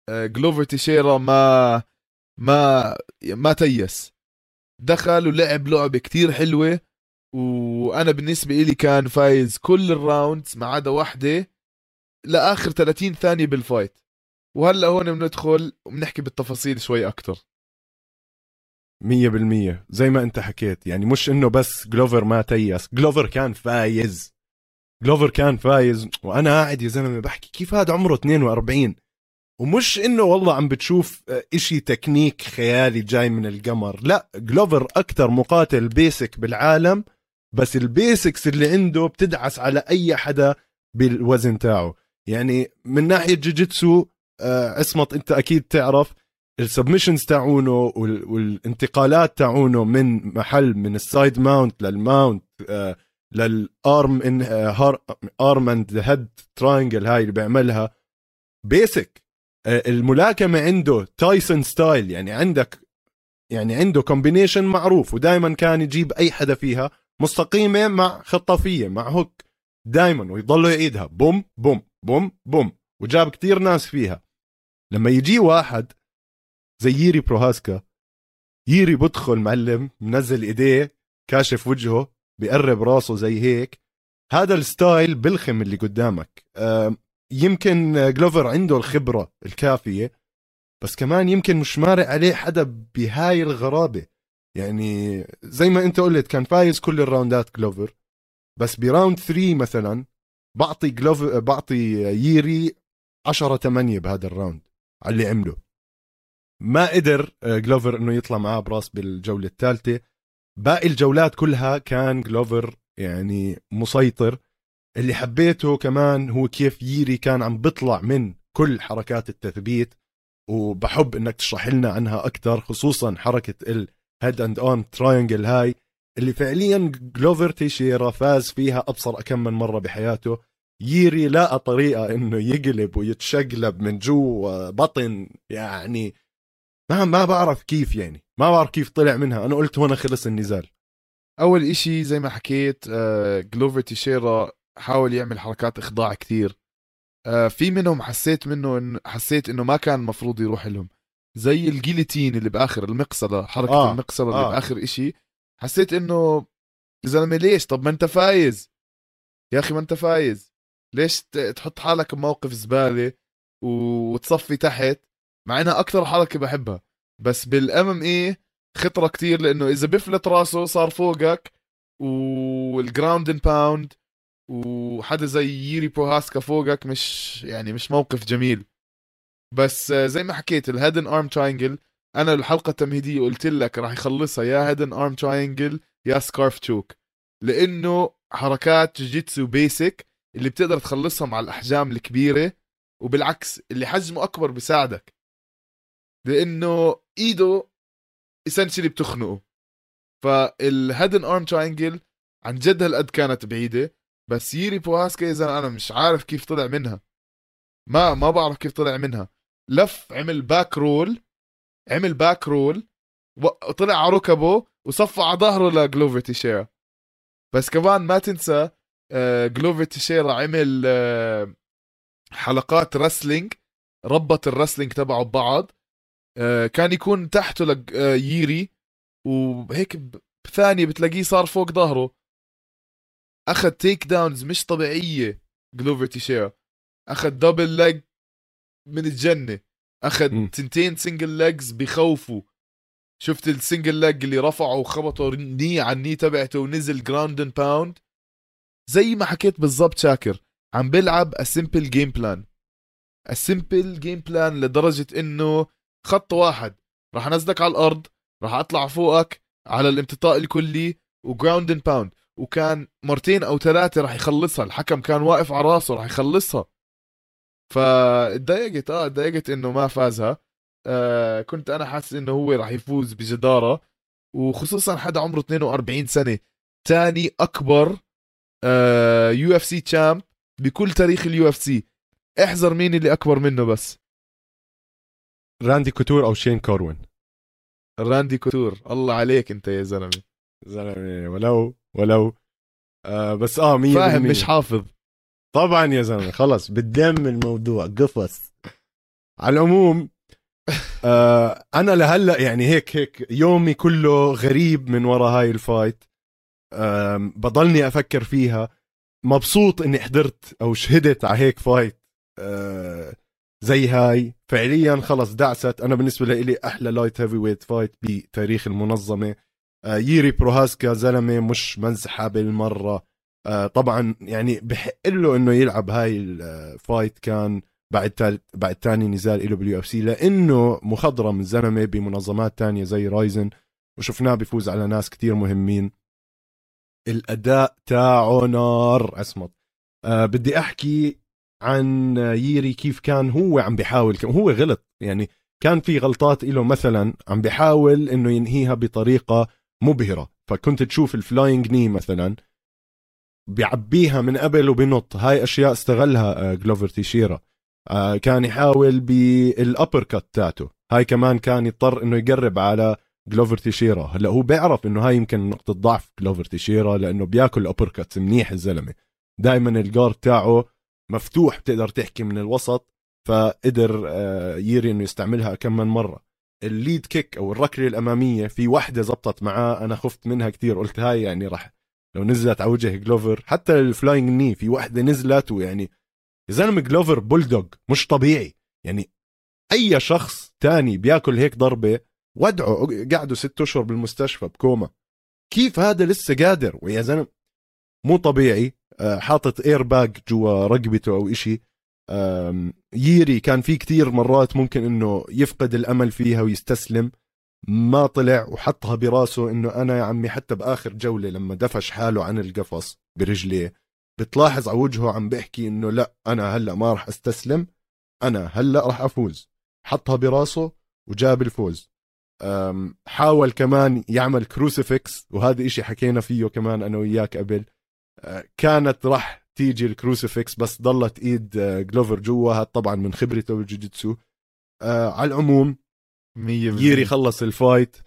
آه، جلوفر تيشيرا ما ما ما تيس. دخل ولعب لعبة كتير حلوة وأنا بالنسبة إلي كان فايز كل ال rounds ما عدا واحدة لآخر 30 ثانية بال fight. وهلأ هون بندخل وبنحكي بالتفاصيل شوي أكتر. مية بالمية. زي ما أنت حكيت يعني مش إنه بس جلوفر ما تيس جلوفر كان فايز. جلوفر كان فايز وأنا قاعد يا زلمة بحكي كيف هذا عمره 42 ومش إنه والله عم بتشوف آه، إشي تكنيك خيالي جاي من القمر. لا جلوفر أكتر مقاتل basic بالعالم بس ال basics اللي عنده بتدعس على أي حدا بالوزن تاعه. يعني من ناحية جوجيتسو آه، عصمت أنت أكيد تعرف ال submissions تاعونه وال- والانتقالات تاعونه من محل من ال side mount لل mount لل arm in arm and head triangle هاي اللي بيعملها basic الملاكمة عنده تايسون style يعني عندك يعني عنده combination معروف ودائما كان يجيب أي حدا فيها مستقيمة مع خطافيه مع hook دائما ويضلوا يعيدها. بوم بوم بوم بوم. وجاب كتير ناس فيها. لما يجي واحد زي ييري بروهاسكا ييري بدخل معلم منزل إيديه كاشف وجهه بيقرب راسه زي هيك. هذا ال style بلخم اللي قدامك. يمكن جلوفر عنده الخبرة الكافية بس كمان يمكن مش مارق عليه حدا بهاي الغرابة. يعني زي ما انت قلت كان فايز كل الراوندات جلوفر بس ب round 3 مثلا بعطي جلوفر بعطي ييري 10 8 بهذا ال round على اللي عمله. ما قدر آه، جلوفر إنه يطلع معاه براس بالجولة الثالثة. باقي الجولات كلها كان جلوفر يعني مسيطر. اللي حبيته كمان هو كيف ييري كان عم بيطلع من كل حركات التثبيت وبحب إنك تشرح لنا عنها أكثر خصوصا حركة ال head and arm triangle هاي اللي فعليا جلوفر تيشيرا فاز فيها أبصر كم من مرة بحياته. ييري لقى طريقة إنه يقلب ويتشقلب من جوا بطن يعني ما ما بعرف كيف يعني ما بعرف كيف طلع منها. أنا قلت هنا خلص النزال. أول إشي زي ما حكيت آه، جلوفر تيشيرا حاول يعمل حركات إخضاع كتير آه، في منهم حسيت منه إن حسيت إنه ما كان مفروض يروح لهم. زي ال guillotine اللي بآخر المقصله حركة آه،. المقصله اللي آه. بآخر إشي حسيت إنه يا زلمه ليش؟ طب ما أنت فايز. يا أخي ما أنت فايز. ليش تحط حالك بموقف زبالة وتصفي تحت؟ مع إنها أكثر حركة بحبها. بس بال MMA خطرة كتير لإنه إذا بفلت راسه صار فوقك وال ground and pound وحدا زي ييري بروهاسكا فوقك مش يعني مش موقف جميل. بس زي ما حكيت ال head and arm triangle أنا الحلقة التمهيدية قلت لك راح يخلصها. يا head and arm triangle يا scarf choke لأنه حركات جوجيتسو basic اللي بتقدر تخلصها مع الأحجام الكبيرة وبالعكس اللي حجمه أكبر بيساعدك لأنه إيده essentially بتخنقه. فال head and arm triangle عن جد هالقد كانت بعيدة. بس ييري بوهاسكا اذا أنا مش عارف كيف طلع منها. ما ما بعرف كيف طلع منها. لف عمل back roll عمل back roll وطلع على ركبه وصفى على ظهره لجلوفر تيشيرا بس كمان ما تنسى آه، جلوفر تيشيرا عمل آه، حلقات wrestling ربط ال wrestling تبعه ببعض. آه، كان يكون تحته آه، ييري وهيك بثانية بتلاقيه صار فوق ظهره. أخذ takedowns مش طبيعية. جلوفر تيشيرا أخذ double leg من الجنة. أخذ مم. تنتين single legs بخوفوا شفت ال single leg اللي رفعه وخبطه ني على الني تبعته ونزل ground and pound زي ما حكيت بالضبط شاكر. عم بلعب a simple game plan a simple game plan لدرجة إنه خط واحد. راح أنزلك على الأرض راح أطلع فوقك على الامتطاء الكلي و ground and pound وكان مرتين أو ثلاثة راح يخلصها. الحكم كان واقف على راسه راح يخلصها. فاتضايقت آه اتضايقت إنه ما فازها. آه كنت أنا حاسس إنه هو راح يفوز بجدارة. وخصوصا حدا عمره 42 سنة. تاني أكبر آه UFC champ بكل تاريخ ال UFC. احذر مين اللي أكبر منه بس. راندي كوتور أو شين كوروين راندي كوتور. الله عليك أنت يا زلمة. زلمة ولو ولو آه بس آه 100% فاهم مش حافظ. طبعا يا زلمة خلص بالدم الموضوع قفص. على العموم آه أنا لهلأ يعني هيك هيك يومي كله غريب من ورا هاي ال fight. آه بضلني أفكر فيها. مبسوط إني حضرت أو شهدت على هيك fight آه زي هاي. فعليا خلص دعست. أنا بالنسبة لي أحلى light heavyweight fight بتاريخ المنظمة. ييري بروهاسكا زلمة مش مزحه بالمرة. آه طبعا يعني بحق له إنه يلعب هاي ال fight كان بعد بعد تاني نزال له بال UFC لأنه مخضرم الزلمه بمنظمات تانية زي رايزن وشفناه بيفوز على ناس كتير مهمين. الأداء تاعه نار أسمط. أه بدي أحكي عن ييري كيف كان هو عم بيحاول هو غلط. يعني كان في غلطات له مثلا عم بيحاول إنه ينهيها بطريقة مبهرة. فكنت تشوف ال flying knee مثلا بيعبيها من قبل وبنط. هاي أشياء استغلها جلوفر تيشيرا آه، كان يحاول بال uppercut تاعته هاي كمان كان يضطر إنه يقرب على جلوفر تيشيرا هلأ هو بيعرف إنه هاي يمكن نقطة ضعف جلوفر تيشيرا لأنه بياكل uppercut منيح الزلمة. دائما ال guard تاعه مفتوح بتقدر تحكي من الوسط فقدر آه، ييري إنه يستعملها كم من مرة. ال lead kick أو الركلة الأمامية في وحدة زبطت معاه أنا خفت منها كثير قلت هاي يعني راح لو نزلت على وجه جلوفر حتى ال flying knee في وحدة نزلت ويعني يا زلمة جلوفر بولدوغ مش طبيعي. يعني أي شخص تاني بياكل هيك ضربة ودعه قعدوا ست أشهر بالمستشفى بكوما. كيف هذا لسه قادر؟ ويا زلمة مو طبيعي آه، حاطط اير باج جوا رقبته أو إشي. ييري كان في كتير مرات ممكن إنه يفقد الأمل فيها ويستسلم ما طلع وحطها براسه إنه أنا يا عمي حتى بآخر جولة لما دفش حاله عن القفص برجليه بتلاحظ على وجهه عم بيحكي إنه لأ أنا هلأ ما راح أستسلم أنا هلأ راح أفوز. حطها براسه وجاب الفوز. حاول كمان يعمل crucifix وهذا إشي حكينا فيه كمان أنا وياك قبل. أه، كانت راح تيجي ال crucifix بس ضلت إيد جلوفر جوا. هذا طبعا من خبرته بالجوجيتسو. أه، على العموم ييري خلص ال fight.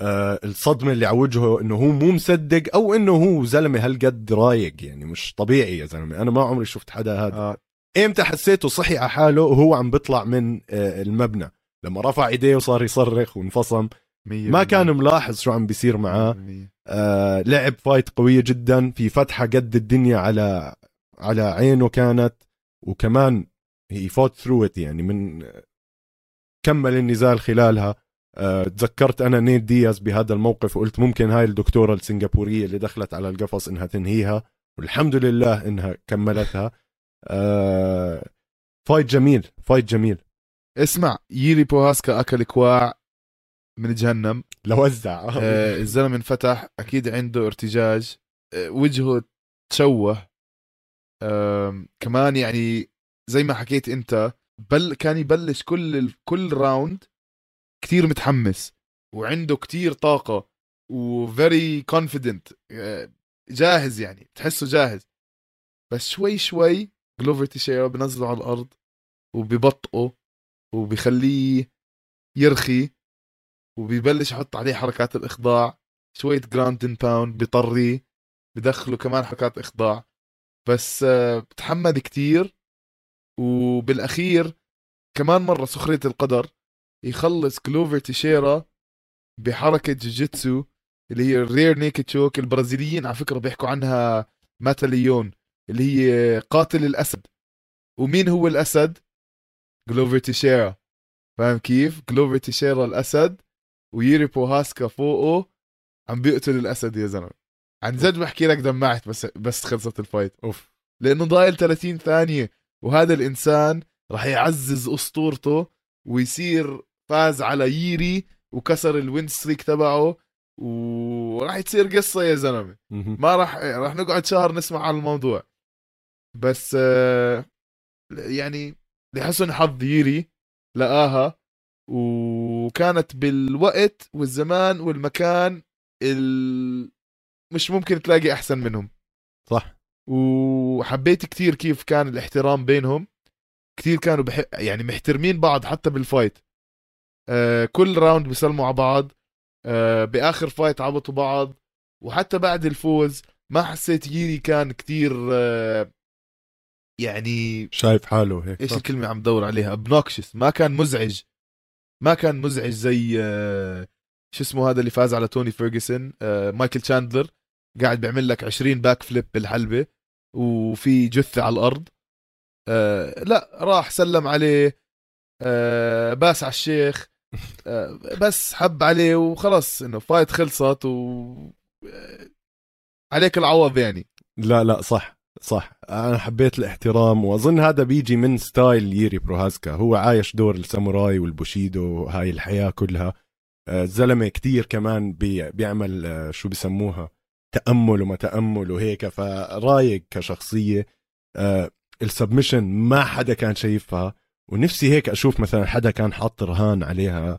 آه الصدمة اللي على وجهه إنه هو مو مصدق أو إنه هو زلمة هالقد رايق يعني مش طبيعي يا زلمة. أنا ما عمري شفت حدا هذا. آه. إمتى حسيته صحي على حاله؟ وهو عم بيطلع من آه المبنى. لما رفع إيديه وصار يصرخ وانفصم. ما كان ملاحظ شو عم بيصير معاه. آه لعب fight قوية جدا. في فتحة قد الدنيا على على عينه كانت وكمان he fought through يعني من كمل النزال خلالها. أه تذكرت أنا نيت دياز بهذا الموقف وقلت ممكن هاي الدكتورة السنغافورية اللي دخلت على القفص إنها تنهيها والحمد لله إنها كملتها. أه fight جميل fight جميل. اسمع ييري بروهاسكا أكل كواع من جهنم. لوزع آه الزلمة انفتح أكيد عنده ارتجاج. آه وجهه تشوه. آه كمان يعني زي ما حكيت انت بل كان يبلش كل كل round كتير متحمس وعنده كتير طاقة و very confident جاهز يعني تحسه جاهز. بس شوي شوي جلوفر تيشيرا بنزله على الأرض وببطئه وبخليه يرخي وبيبلش يحط عليه حركات الإخضاع شوية ground pound بيطريه بدخله كمان حركات إخضاع. بس آه، بتحمل كتير. وبالأخير كمان مرة سخرية القدر يخلص جلوفر تيشيرا بحركة جوجيتسو اللي هي ال rear naked choke البرازيليين على فكرة بيحكوا عنها mata leão اللي هي قاتل الأسد. ومين هو الأسد؟ جلوفر تيشيرا. فاهم كيف؟ جلوفر تيشيرا الأسد وييري بروهاسكا فوقه. عم بيقتل الأسد يا زلمة. عن جد بحكي لك دمعت بس بس خلصت ال fight. أوف. لأنه ضايل 30 ثانية وهذا الإنسان راح يعزز أسطورته ويصير فاز على ييري وكسر الوين ستريك تبعه وراح تصير قصة يا زلمة. ما راح راح نقعد شهر نسمع عن الموضوع. بس آه، يعني لحسن حظ ييري لقاها وكانت بالوقت والزمان والمكان ال... مش ممكن تلاقي أحسن منهم. صح. وحبيت كثير كيف كان الاحترام بينهم. كتير كانوا بح... يعني محترمين بعض حتى بال fight. آه كل round بيسلموا على بعض. آه بآخر fight عبطوا بعض. وحتى بعد الفوز ما حسيت ييري كان كتير آه يعني شايف حاله هيك إيش الكلمة عم دور عليها؟ obnoxious. ما كان مزعج. ما كان مزعج زي آه، شو اسمه هذا اللي فاز على توني فيرجسون آه، مايكل تشاندلر قاعد بيعمل لك 20 backflip بالحلبة وفي جثة على الأرض. آه، لا راح سلم عليه. باس على الشيخ. [LAUGHS] بس حب عليه وخلص إنه fight خلصت و عليك العوض يعني. لا لا صح صح. أنا حبيت الاحترام وأظن هذا بيجي من style ييري بروهازكا هو عايش دور الساموراي والبوشيدو وهاي الحياة كلها. الزلمة آه، كتير كمان بي بيعمل آه، شو بسموها؟ تأمل وما تأمل وهيك فرايق كشخصية آه، السبمشن ما حدا كان شايفها ونفسي هيك أشوف مثلا حدا كان حاط رهان عليها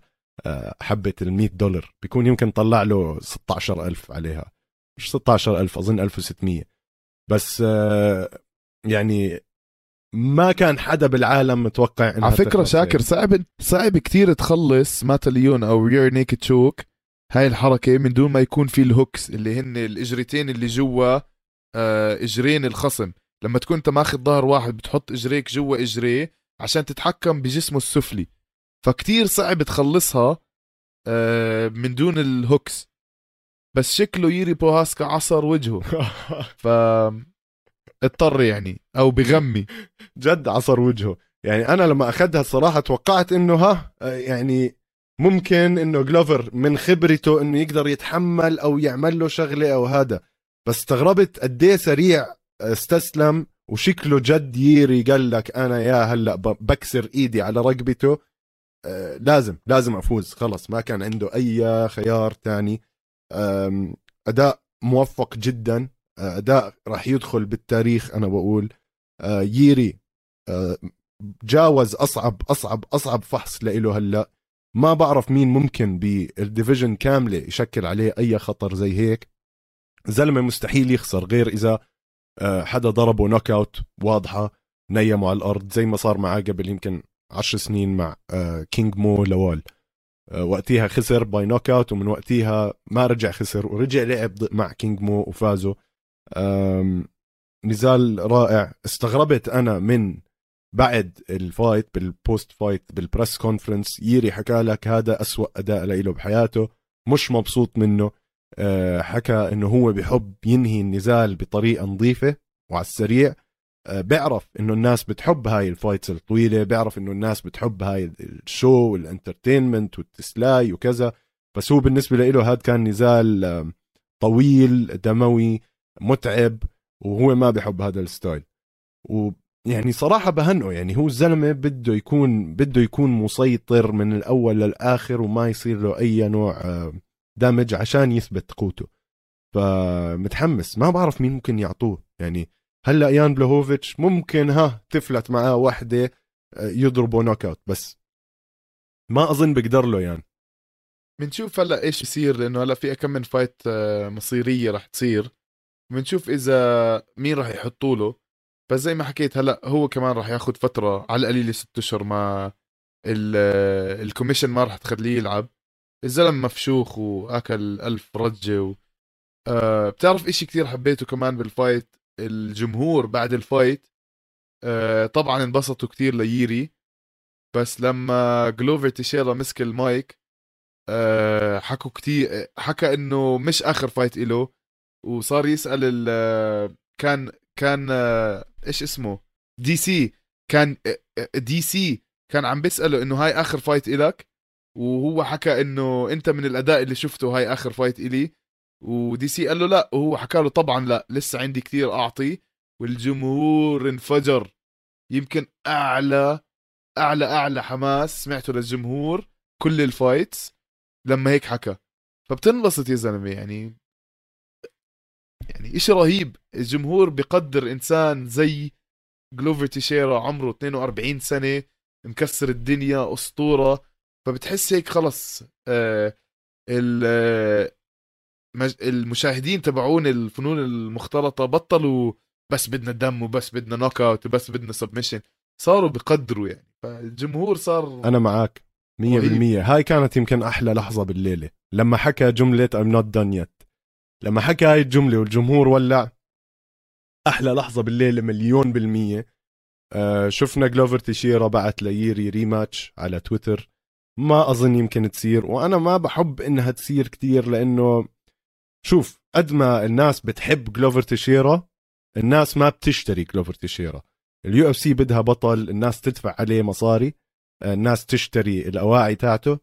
حبة ال 100 دولار بيكون يمكن طلع له 16000 عليها. مش 16000 أظن 1600 بس يعني ما كان حدا بالعالم متوقع إنها على فكرة شاكر صعب صعب كثير تخلص mata leão أو rear naked choke. هاي الحركة من دون ما يكون في ال hooks اللي هن الإجريتين اللي جوا آه، إجرين الخصم. لما تكون أنت ماخذ ظهر واحد بتحط إجريك جوا اجريه عشان تتحكم بجسمه السفلي. فكتير صعب تخلصها آه، من دون ال hooks. بس شكله ييري بروهاسكا عصر وجهه. [LAUGHS] ف اضطر يعني أو بغمي. جد عصر وجهه. يعني أنا لما أخذها الصراحة توقعت إنه ها يعني ممكن إنه جلوفر من خبرته إنه يقدر يتحمل أو يعمل له شغلة أو هذا. بس استغربت قد إيه سريع استسلم وشكله جد ييري قال لك أنا يا هلأ بكسر إيدي على رقبته. آه لازم لازم أفوز. خلص ما كان عنده أي خيار تاني. أداء موفق جدا. أداء راح يدخل بالتاريخ أنا بقول. آه، ييري آه، جاوز أصعب أصعب أصعب فحص له هلأ. ما بعرف مين ممكن بال division كاملة يشكل عليه أي خطر زي هيك. زلمة مستحيل يخسر غير إذا آه، حدا ضربه knockout واضحة نيمه على الأرض زي ما صار معاه قبل يمكن عشر سنين مع كينج مو لوال. وقتها خسر by knockout ومن وقتها ما رجع خسر ورجع لعب مع كينج مو وفازوا نزال رائع استغربت أنا من بعد ال fight بال post fight بال press conference ييري حكى لك هذا أسوأ أداء له بحياته. مش مبسوط منه. أه، حكى إنه هو بحب ينهي النزال بطريقة نظيفة وعلى السريع. أه، بيعرف إنه الناس بتحب هاي ال fights الطويلة بيعرف إنه الناس بتحب هاي ال show وال entertainment والتسلاية وكذا. بس هو بالنسبة له هذا كان نزال طويل دموي متعب وهو ما بحب هذا ال style. ويعني صراحة بهنئه يعني هو الزلمة بده يكون بده يكون مسيطر من الأول للآخر وما يصير له أي نوع damage عشان يثبت قوته. فمتحمس ما بعرف مين ممكن يعطوه. يعني هلأ يان بلوهوفيتش ممكن ها تفلت معاه وحدة يضربه knockout بس ما أظن بقدر له يعني بنشوف هلأ إيش يصير لأنه هلأ في كم من fight مصيرية رح تصير. بنشوف إذا مين راح يحطوا له بس زي ما حكيت هلأ هو كمان راح ياخذ فترة على القليله ست أشهر ما ال commission ما راح تخليه يلعب. الزلم مفشوخ وأكل ألف رجة و... آه بتعرف إشي كتير حبيته كمان بال fight؟ الجمهور بعد ال fight آه طبعا انبسطوا كتير لييري بس لما جلوفر تيشيرا مسك المايك آه حكوا كتير حكى إنه مش آخر fight إله وصار يسأل ال كان كان إيش اسمه؟ دي سي. كان دي سي. كان عم بيسأله إنه هاي آخر fight إلك؟ وهو حكى إنه أنت من الأداء اللي شفته هاي آخر fight إلي. ودي سي قال له لا وهو حكى له طبعا لا لسه عندي كثير أعطي. والجمهور انفجر. يمكن أعلى أعلى أعلى حماس سمعته للجمهور كل الفايتس لما هيك حكى. فبتنبسط يا زلمة يعني. يعني إشي رهيب. الجمهور بقدر إنسان زي جلوفر تيشيرا عمره 42 سنة مكسر الدنيا أسطورة. فبتحس هيك خلص آه المشاهدين تبعون الفنون المختلطة بطلوا بس بدنا دم وبس بدنا knockout وبس بدنا submission صاروا بقدروا يعني. فالجمهور صار أنا معك 100% هاي كانت يمكن أحلى لحظة بالليلة. لما حكى جملة I'm not done yet. لما حكى هاي الجملة والجمهور ولع أحلى لحظة بالليله مليون بالمية. آه شفنا جلوفر تيشيرا بعت لييري rematch على تويتر. ما أظن يمكن تصير وأنا ما بحب إنها تصير كتير لأنه شوف قد ما الناس بتحب جلوفر تيشيرا الناس ما بتشتري جلوفر تيشيرا ال UFC بدها بطل الناس تدفع عليه مصاري الناس تشتري الأواعي تاعته.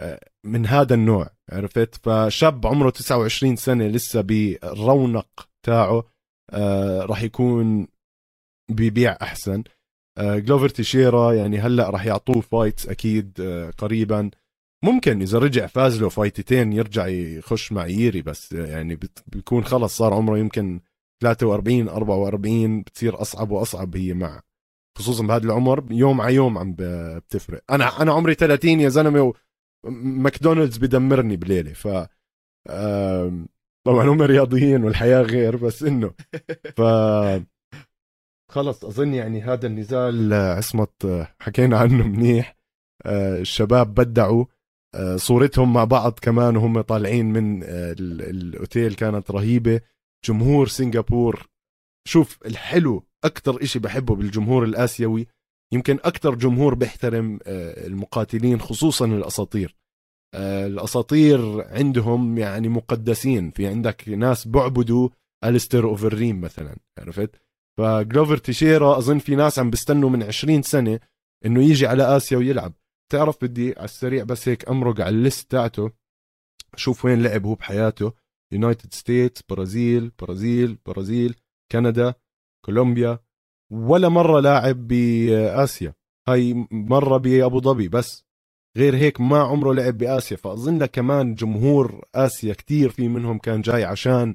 آه، من هذا النوع. عرفت؟ فشاب عمره 29 سنة لسه بالرونق تاعه آه، راح يكون بيبيع أحسن. جلوفر تيشيرا يعني هلأ راح يعطوه fights أكيد قريبا. ممكن إذا رجع فاز له فايتتين يرجع يخش مع ييري بس يعني بيكون خلص صار عمره يمكن 43 44 بتصير أصعب وأصعب هي مع. خصوصا بهذا العمر يوم على يوم عم بتفرق. أنا أنا عمري 30 يا زلمة ماكدونالدز بدمرني بليله ف طبعا هم رياضيين والحياة غير بس إنه ف خلص أظن يعني هذا النزال عصمت حكينا عنه منيح آه، الشباب بدعوا آه، صورتهم مع بعض كمان وهم طالعين من آه، الأوتيل كانت رهيبة. جمهور سنغافور شوف الحلو أكثر إشي بحبه بالجمهور الآسيوي يمكن أكثر جمهور بيحترم آه، المقاتلين خصوصا الأساطير. الأساطير عندهم يعني مقدسين. في عندك ناس بعبدوا الستر اوفرريم مثلا عرفت؟ فجلوفر تيشيرا أظن في ناس عم بيستنوا من 20 سنة إنه يجي على آسيا ويلعب. تعرف بدي على السريع بس هيك أمرق على ال list تاعته شوف وين لعب هو بحياته. United States برازيل برازيل برازيل كندا كولومبيا. ولا مرة لاعب بآسيا. هاي مرة بأبو ظبي بس. غير هيك ما عمره لعب بآسيا. فأظن كمان جمهور آسيا كتير في منهم كان جاي عشان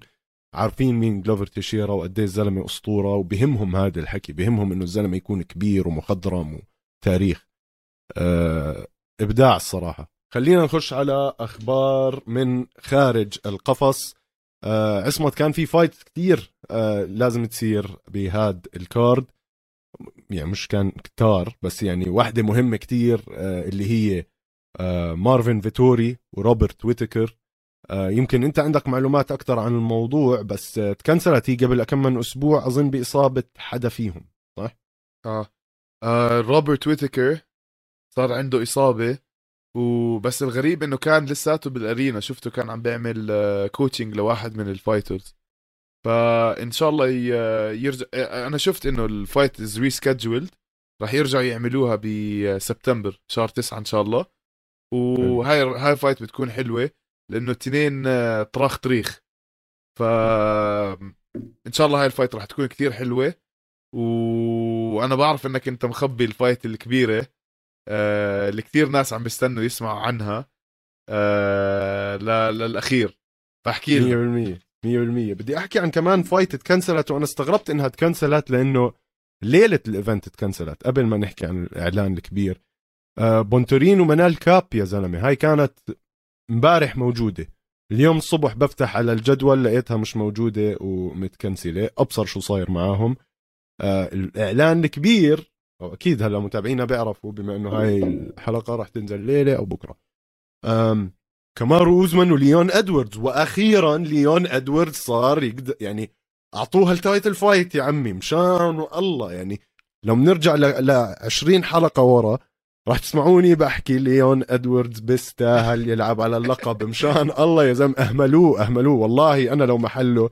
عارفين مين جلوفر تيشيرا وقد الزلمة أسطورة وبهمهم هذا الحكي بهمهم إنه الزلمة يكون كبير ومخضرم وتاريخ. آه، إبداع الصراحة. خلينا نخش على أخبار من خارج القفص. آه عصمت كان في fight كثير آه لازم تصير بهاد ال card يعني مش كان كتار بس يعني واحدة مهمة كتير آه اللي هي آه مارفن فيتوري وروبرت ويتكر. يمكن انت عندك معلومات أكثر عن الموضوع بس تكنسلت هي قبل كم من أسبوع أظن بإصابة حدا فيهم صح؟ آه, آه روبرت ويتكر صار عنده إصابة وبس الغريب إنه كان لساته بال arena. شفته كان عم بيعمل coaching لواحد من ال fighters فإن شاء الله يرجع أنا شفت إنه ال fight is rescheduled راح يرجعوا يعملوها بسبتمبر شهر تسعة إن شاء الله. وهاي هاي ال fight بتكون حلوة لأنه التنين طراخ طريخ ف إن شاء الله هاي ال fight راح تكون كتير حلوة. وأنا بعرف إنك أنت مخبي ال fight الكبيرة آه اللي كثير ناس عم بيستنوا يسمعوا عنها آه للأخير. فاحكي لي 100% 100% بدي أحكي عن كمان fight تكنسلت وأنا استغربت إنها تكنسلت لأنه ليلة ال event تكنسلت قبل ما نحكي عن الإعلان الكبير. آه بونتورين ومنال كاب يا زلمة هاي كانت امبارح موجودة. اليوم الصبح بفتح على الجدول لقيتها مش موجودة ومتكنسلة. أبصر شو صاير معاهم. آه الإعلان الكبير أكيد هلا متابعينا بيعرفوا بما إنه هاي الحلقة راح تنزل ليلة أو بكرة. كمارو اوزمان وليون إدواردز. وأخيرا ليون إدواردز صار يقدر يعني أعطوها ال title fight يا عمي مشان الله. يعني لو بنرجع ل 20 حلقة ورا راح تسمعوني بحكي ليون إدواردز بيستاهل يلعب على اللقب. مشان الله يا زلمة أهملوه أهملوه. والله أنا لو محله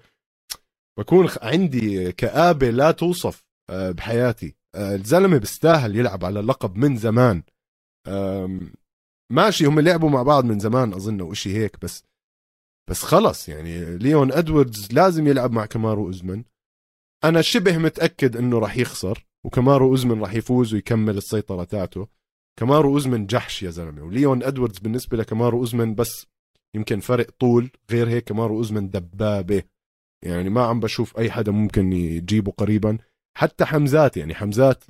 بكون عندي كآبة لا توصف آه، بحياتي. آه، الزلمة بيستاهل يلعب على اللقب من زمان. ماشي هم لعبوا مع بعض من زمان أظن وشي هيك بس بس خلص. يعني ليون إدواردز لازم يلعب مع كمارو اوزمن أنا شبه متأكد إنه راح يخسر وكمارو اوزمن راح يفوز ويكمل السيطرة تاعته. كمارو اوزمن جحش يا زلمة وليون إدواردز بالنسبة لكمارو اوزمن بس يمكن فرق طول. غير هيك كمارو اوزمن دبابة. يعني ما عم بشوف أي حدا ممكن يجيبه قريبا. حتى حمزات يعني حمزات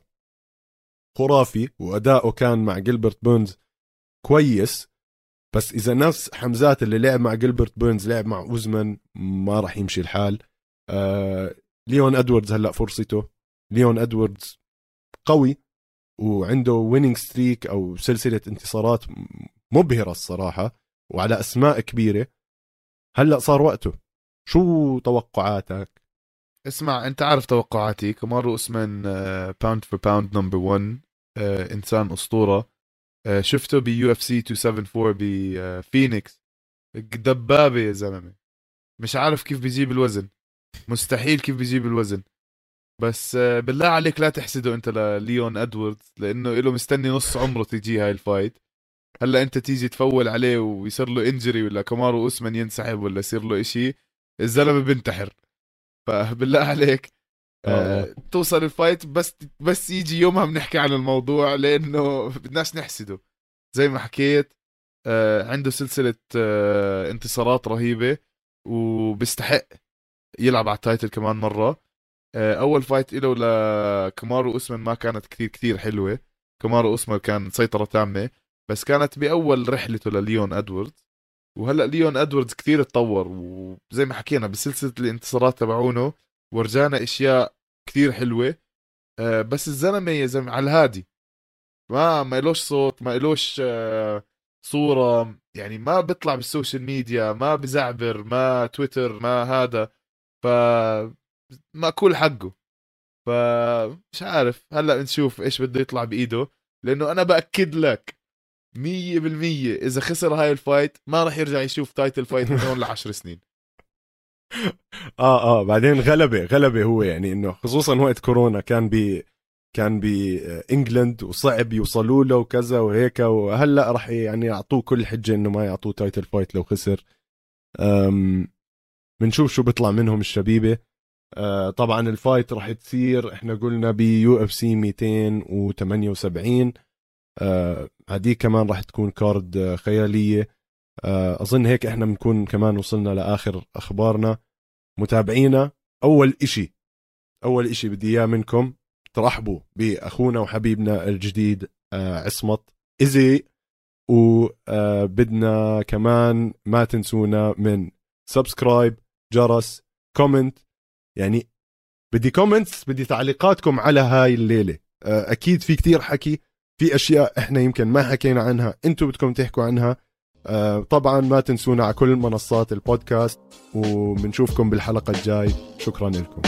خرافي وأداؤه كان مع جيلبرت بونز كويس بس إذا نفس حمزات اللي لعب مع جيلبرت بونز لعب مع أوزمان ما راح يمشي الحال. آه ليون إدواردز هلأ فرصته. ليون إدواردز قوي وعنده winning streak أو سلسلة انتصارات مبهرة الصراحة وعلى أسماء كبيرة. هلأ صار وقته. شو توقعاتك؟ اسمع أنت عارف توقعاتي. كمارو اسمان pound for pound number 1 إنسان أسطورة. شفته ب UFC 274 بفينيكس دبابه يا زلمة. مش عارف كيف بيجيب الوزن. مستحيل كيف بيجيب الوزن. بس آه، بالله عليك لا تحسده انت لليون إدواردز لأنه له مستني نص عمره تجي هاي ال fight. هلأ أنت تيجي تفول عليه ويصير له injury ولا كمارو اسمن ينسحب ولا يصير له إشي الزلمة بنتحر فبالله عليك. آه. آه. توصل ال fight بس بس يجي يومها بنحكي عن الموضوع لأنه بدناش نحسده. زي ما حكيت آه عنده سلسلة آه انتصارات رهيبة وبيستحق يلعب على ال title كمان مرة. آه أول fight له لكمارو اسمن ما كانت كثير كثير حلوة. كمارو اسمن كان سيطرة تامة بس كانت بأول رحلته لليون ادواردز وهلأ ليون ادواردز كثير تطور وزي ما حكينا بسلسلة الانتصارات تبعونه ورجانا أشياء كثير حلوة. آه، بس الزلمة يا زلمة على الهادي. ما ما إلوش صوت ما إلوش آه، صورة. يعني ما بيطلع بال social media ما بزعبر ما تويتر ما هذا. ف ماكول حقه. فمش عارف هلأ نشوف إيش بده يطلع بإيده. لأنه أنا بأكد لك مية بالمية إذا خسر هاي ال fight ما راح يرجع يشوف title fight من هون لعشر سنين. آه آه بعدين غلبة غلبة هو يعني إنه خصوصا وقت كورونا كان ب كان ب England وصعب يوصلوا له وكذا وهيك وهلأ راح يعني يعطوه كل حجة إنه ما يعطوه title fight لو خسر. بنشوف شو بيطلع منهم الشبيبة. آه طبعا ال fight راح تصير إحنا قلنا ب UFC 278 آه هذه كمان راح تكون card آه، خيالية. آه أظن هيك إحنا بنكون كمان وصلنا لآخر أخبارنا. متابعينا أول إشي أول إشي بدي إياه منكم ترحبوا بأخونا وحبيبنا الجديد آه عصمت ايزي وبدنا آه، كمان ما تنسونا من subscribe جرس comment يعني بدي comments بدي تعليقاتكم على هاي الليلة. آه، أكيد في كتير حكي في أشياء إحنا يمكن ما حكينا عنها أنتم بدكم تحكوا عنها. آه، طبعا ما تنسونا على كل منصات البودكاست وبنشوفكم بالحلقة الجاي. شكرا لكم.